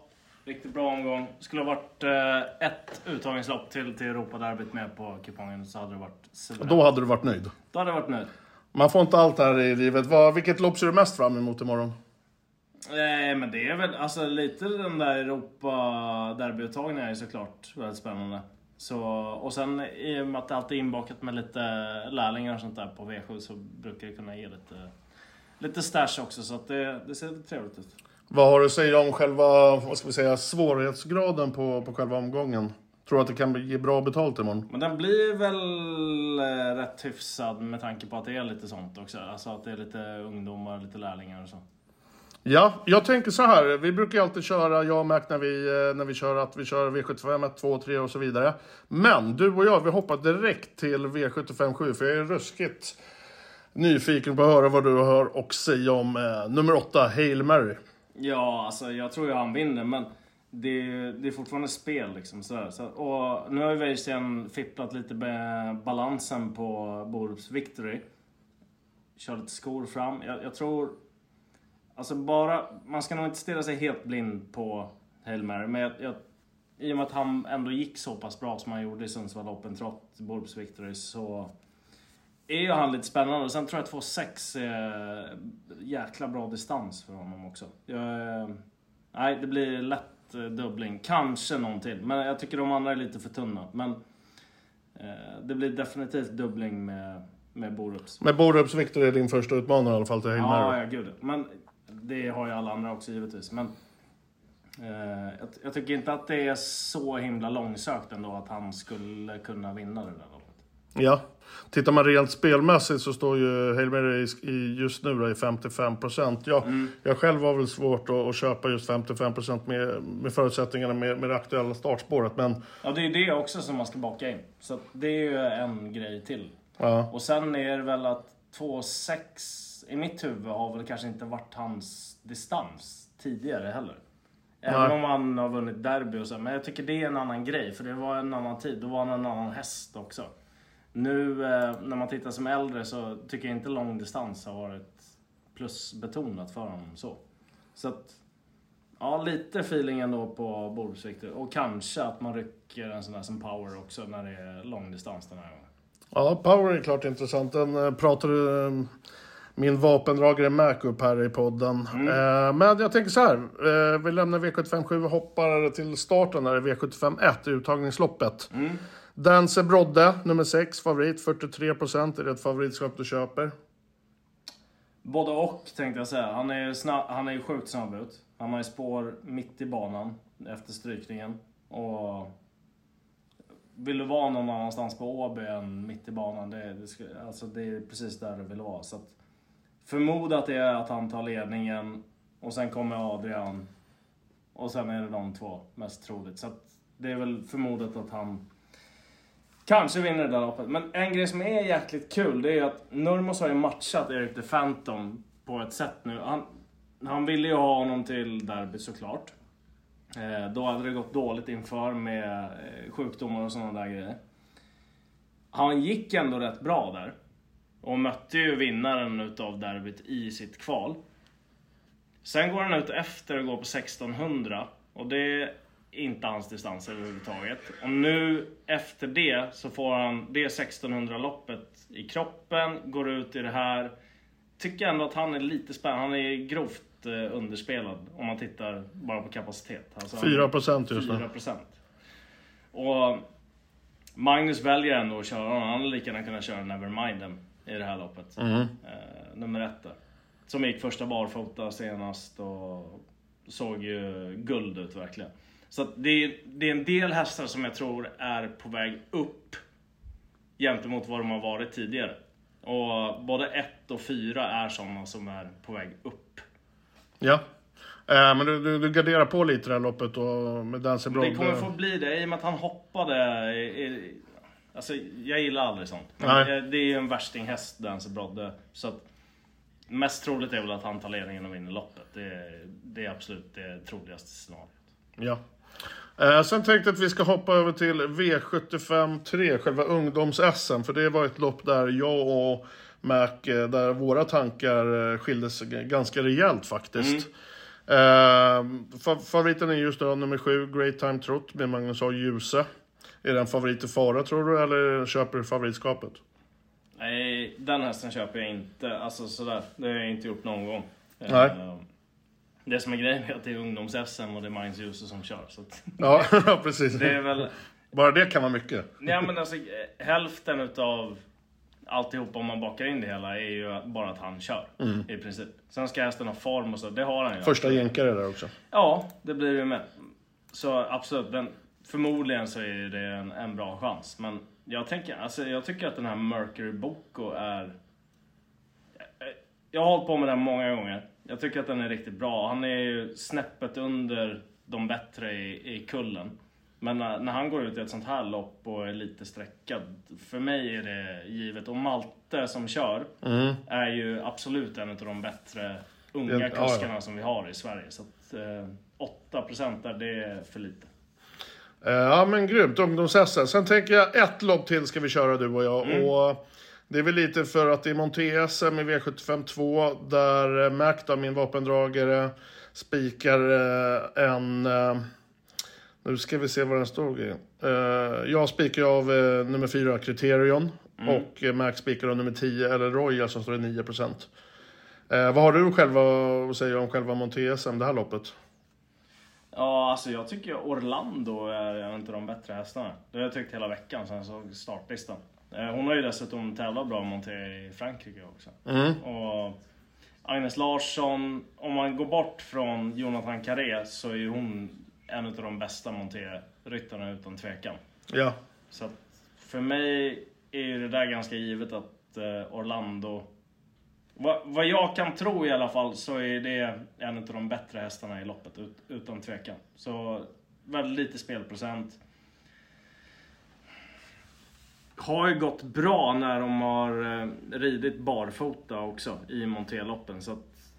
Riktigt bra omgång. Skulle ha varit uh, ett uttagningslopp till, till Europaderbyt med på kupongen så hade det varit suveränt. Då hade du varit nöjd? Då hade jag varit nöjd. Man får inte allt här i livet. Vad, vilket lopp ser du mest fram emot imorgon? Nej, men det är väl alltså lite den där Europa-derbyuttagningen är såklart väldigt spännande. Så, och sen i och med att det alltid är inbakat med lite lärlingar och sånt där på V7 så brukar det kunna ge lite, lite stash också så det, det ser lite trevligt ut. Vad har du att säga om själva, vad ska vi säga, svårighetsgraden på, på själva omgången? Tror du att det kan ge bra betalt imorgon? Men den blir väl eh, rätt hyfsad med tanke på att det är lite sånt också. Alltså att det är lite ungdomar, lite lärlingar och så. Ja, jag tänker så här. Vi brukar alltid köra, jag och Mac, när vi, eh, när vi kör att vi kör V75 1, 2, 3 och så vidare. Men du och jag, vi hoppar direkt till V75 7, för jag är ruskigt nyfiken på att höra vad du har att säga om eh, nummer 8, Hail Mary. Ja, alltså jag tror ju han vinner men det, det är fortfarande spel liksom. Så, så, och nu har ju Weirsten fipplat lite med balansen på Borups Victory. Kör lite skor fram. Jag, jag tror... Alltså bara... Man ska nog inte stirra sig helt blind på Hail Mary, men jag, jag, i och med att han ändå gick så pass bra som han gjorde i Sundsvall Open trots Borups Victory så är ju han lite spännande. Och sen tror jag 2,6 är jäkla bra distans för honom också. Jag, nej, det blir lätt eh, dubbling. Kanske någon till. Men jag tycker de andra är lite för tunna. Men eh, det blir definitivt dubbling med, med Borups. Men Borups Victor är din första utmanare i alla fall till Hail Ja, Mary. ja, gud. Men det har ju alla andra också givetvis. Men eh, jag, jag tycker inte att det är så himla långsökt ändå att han skulle kunna vinna det där loppet. Ja. Tittar man rent spelmässigt så står ju Hail Mary i- just nu då i 55%. Jag, jag själv har väl svårt att, att köpa just 55% med, med förutsättningarna med, med det aktuella startspåret. Men Ja, det är ju det också som man ska baka in. Så det är ju en grej till. ja, Och sen är det väl att 2,6 i mitt huvud har väl kanske inte varit hans distans tidigare heller. Även Nej. om han har vunnit derby och så. Men jag tycker det är en annan grej. För det var en annan tid. Då var han en annan häst också. Nu eh, när man tittar som äldre så tycker jag inte långdistans har varit plusbetonat för honom så. Så att, ja lite feeling ändå på bordsvikter. Och kanske att man rycker en sån där som power också när det är långdistans den här gången. ja, Power är klart intressant. Den eh, pratade eh, min vapendragare Mac upp här i podden. Eh, men jag tänker så här. Eh, vi lämnar V757 och hoppar till starten där i V751 i uttagningsloppet. Dancer Brodde, nummer 6, favorit, 43%. Är det ett favoritskap du köper? Både och tänkte jag säga. Han är, snabb, han är ju sjukt snabb ut. Han har ju spår mitt i banan efter strykningen. Och vill du vara någon annanstans på Åby än mitt i banan, det, det, ska, alltså det är precis där du vill vara. Så att, förmoda att det är att han tar ledningen och sen kommer Adrian. Och sen är det de två, mest troligt. Så att det är väl förmodat att han Kanske vinner det där loppet. Men en grej som är jäkligt kul, det är att Nurmos har ju matchat Erik the Phantom på ett sätt nu. Han, han ville ju ha honom till derby såklart. Eh, då hade det gått dåligt inför med eh, sjukdomar och sådana där grejer. Han gick ändå rätt bra där. Och mötte ju vinnaren utav derbyt i sitt kval. Sen går han ut efter och går på 1600. Och det inte hans distans överhuvudtaget. Och nu efter det så får han det 1600-loppet i kroppen, går ut i det här. Tycker ändå att han är lite spännande. Han är grovt eh, underspelad om man tittar bara på kapacitet. Alltså, han- 4% just nu. 4%. Och Magnus väljer ändå att köra honom. Han hade lika gärna kunnat köra Neverminden i det här loppet. Mm. Eh, nummer ett där. Som gick första barfota senast och såg ju guld ut verkligen. Så det, är, det är en del hästar som jag tror är på väg upp gentemot vad de har varit tidigare. Och både ett och fyra är sådana som är på väg upp. Ja. Eh, men du, du, du garderar på lite det här loppet då med Dancer Brodde. Det kommer få bli det i och med att han hoppade. i- i- Alltså, jag gillar aldrig sånt. Nej. det- är ju en värstinghäst, Dancer Brodde. Så att mest troligt är väl att han tar ledningen och vinner loppet. Det det är absolut det troligaste scenariot. Ja. Eh, sen tänkte jag att vi ska hoppa över till V75 3, själva ungdoms-SM. För det var ett lopp där jag och Mac, eh, där våra tankar eh, skilde sig g- ganska rejält faktiskt. Eh, fa- favoriten är just då nummer 7, Great Time Trot med Magnus A. Djuse. Är den favorit i fara tror du, eller köper du favoritskapet? Nej, den hästen köper jag inte. Alltså sådär, det har jag inte gjort någon gång. Nej. Det som är grejen är att det är ungdoms-SM och det är Magnus Djuse som kör. Så att Ja, precis. det är väl, Bara det kan vara mycket. Ja, men alltså, hälften utav alltihop om man bakar in det hela är ju bara att han kör. I princip. Sen ska hästen ha form och så, det har han ju. Första jänkare där också. Ja, det blir det ju med. Så absolut, den, förmodligen så är det en, en bra chans. Men jag, tänker, alltså, jag tycker att den här Mercury Boko är... Jag har hållit på med den många gånger. Jag tycker att den är riktigt bra. Han är ju snäppet under de bättre i, i kullen. Men när, när han går ut i ett sånt här lopp och är lite sträckad, för mig är det givet. Och Malte som kör Mm. är ju absolut en av de bättre Ja, unga ja. kuskarna som vi har i Sverige. Så att, eh, 8% där, det är för lite. Eh, Ja men grymt, ungdoms Sen tänker jag ett lopp till ska vi köra du och jag. Och det är väl lite för att det är Monté-SM i V75 2 där eh, Mac, då, min vapendragare, spikar eh, en... eh, Nu ska vi se vad den stod i. Jag spikar av nummer 4, Criterion. Och eh, Mac spikar av nummer 10, eller Royal som står i 9%. Eh, vad har du själva att säga om själva Monté-SM, det här loppet? Ja, alltså jag tycker Orlando är en av de bättre hästarna. Det har jag tyckt hela veckan sen jag såg startlistan. Eh, Hon har ju dessutom tävlat bra monté i Frankrike också. Mm. Och Agnes Larsson, om man går bort från Jonathan Carré så är ju hon en av de bästa monté-ryttarna utan tvekan. Ja. Så att för mig är ju det där ganska givet att eh, Orlando... Vad, vad jag kan tro i alla fall så är det en av de bättre hästarna i loppet, ut, utan tvekan. Så väldigt lite spelprocent. Har ju gått bra när de har eh, ridit barfota också i montéloppen. Så att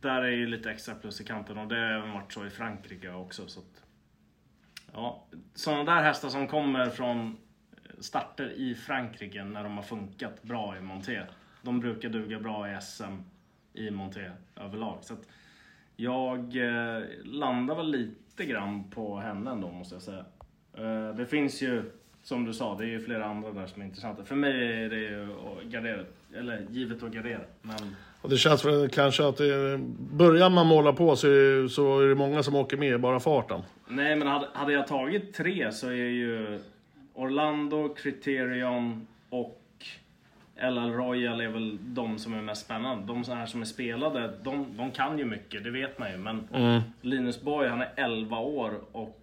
där är ju lite extra plus i kanten och det har även varit så i Frankrike också. Så att, ja, sådana där hästar som kommer från eh, starter i Frankrike när de har funkat bra i monté. De brukar duga bra i SM i monté överlag. Så att jag eh, landar väl lite grann på henne ändå måste jag säga. Eh, det finns ju, som du sa, det är ju flera andra där som är intressanta. För mig är det ju att gardera, eller givet att gardera. Men Och det känns väl kanske att det, börjar man måla på så är, så är det många som åker med bara farten. Nej, men hade, hade jag tagit tre så är ju Orlando, Criterion och LL Royal är väl de som är mest spännande. De här som är spelade, de, de kan ju mycket, det vet man ju. Men Linus Borg, han är 11 år och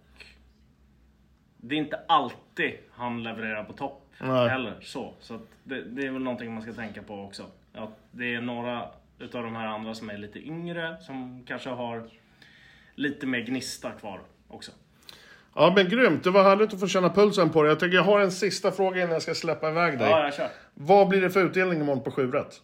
det är inte alltid han levererar på topp Nej. heller. Så, så det, det är väl någonting man ska tänka på också. Att det är några utav de här andra som är lite yngre, som kanske har lite mer gnista kvar också. Ja men grymt, det var härligt att få känna pulsen på det. Jag tycker jag har en sista fråga innan jag ska släppa iväg dig. Ja, jag kör. Vad blir det för utdelning imorgon på 7 rätt?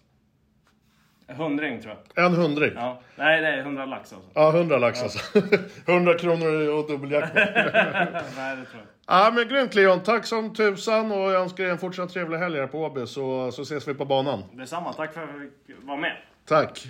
Hundring tror jag. En hundring? Ja. Nej, det är 100 lax alltså. Ja, 100 lax alltså. 100 kronor och dubbeljackpot. Nej, det tror jag. ja men grymt Leon, tack som tusan och jag önskar er en fortsatt trevlig helg här på Åby så, så ses vi på banan. Detsamma. Tack för att jag fick vara med. Tack!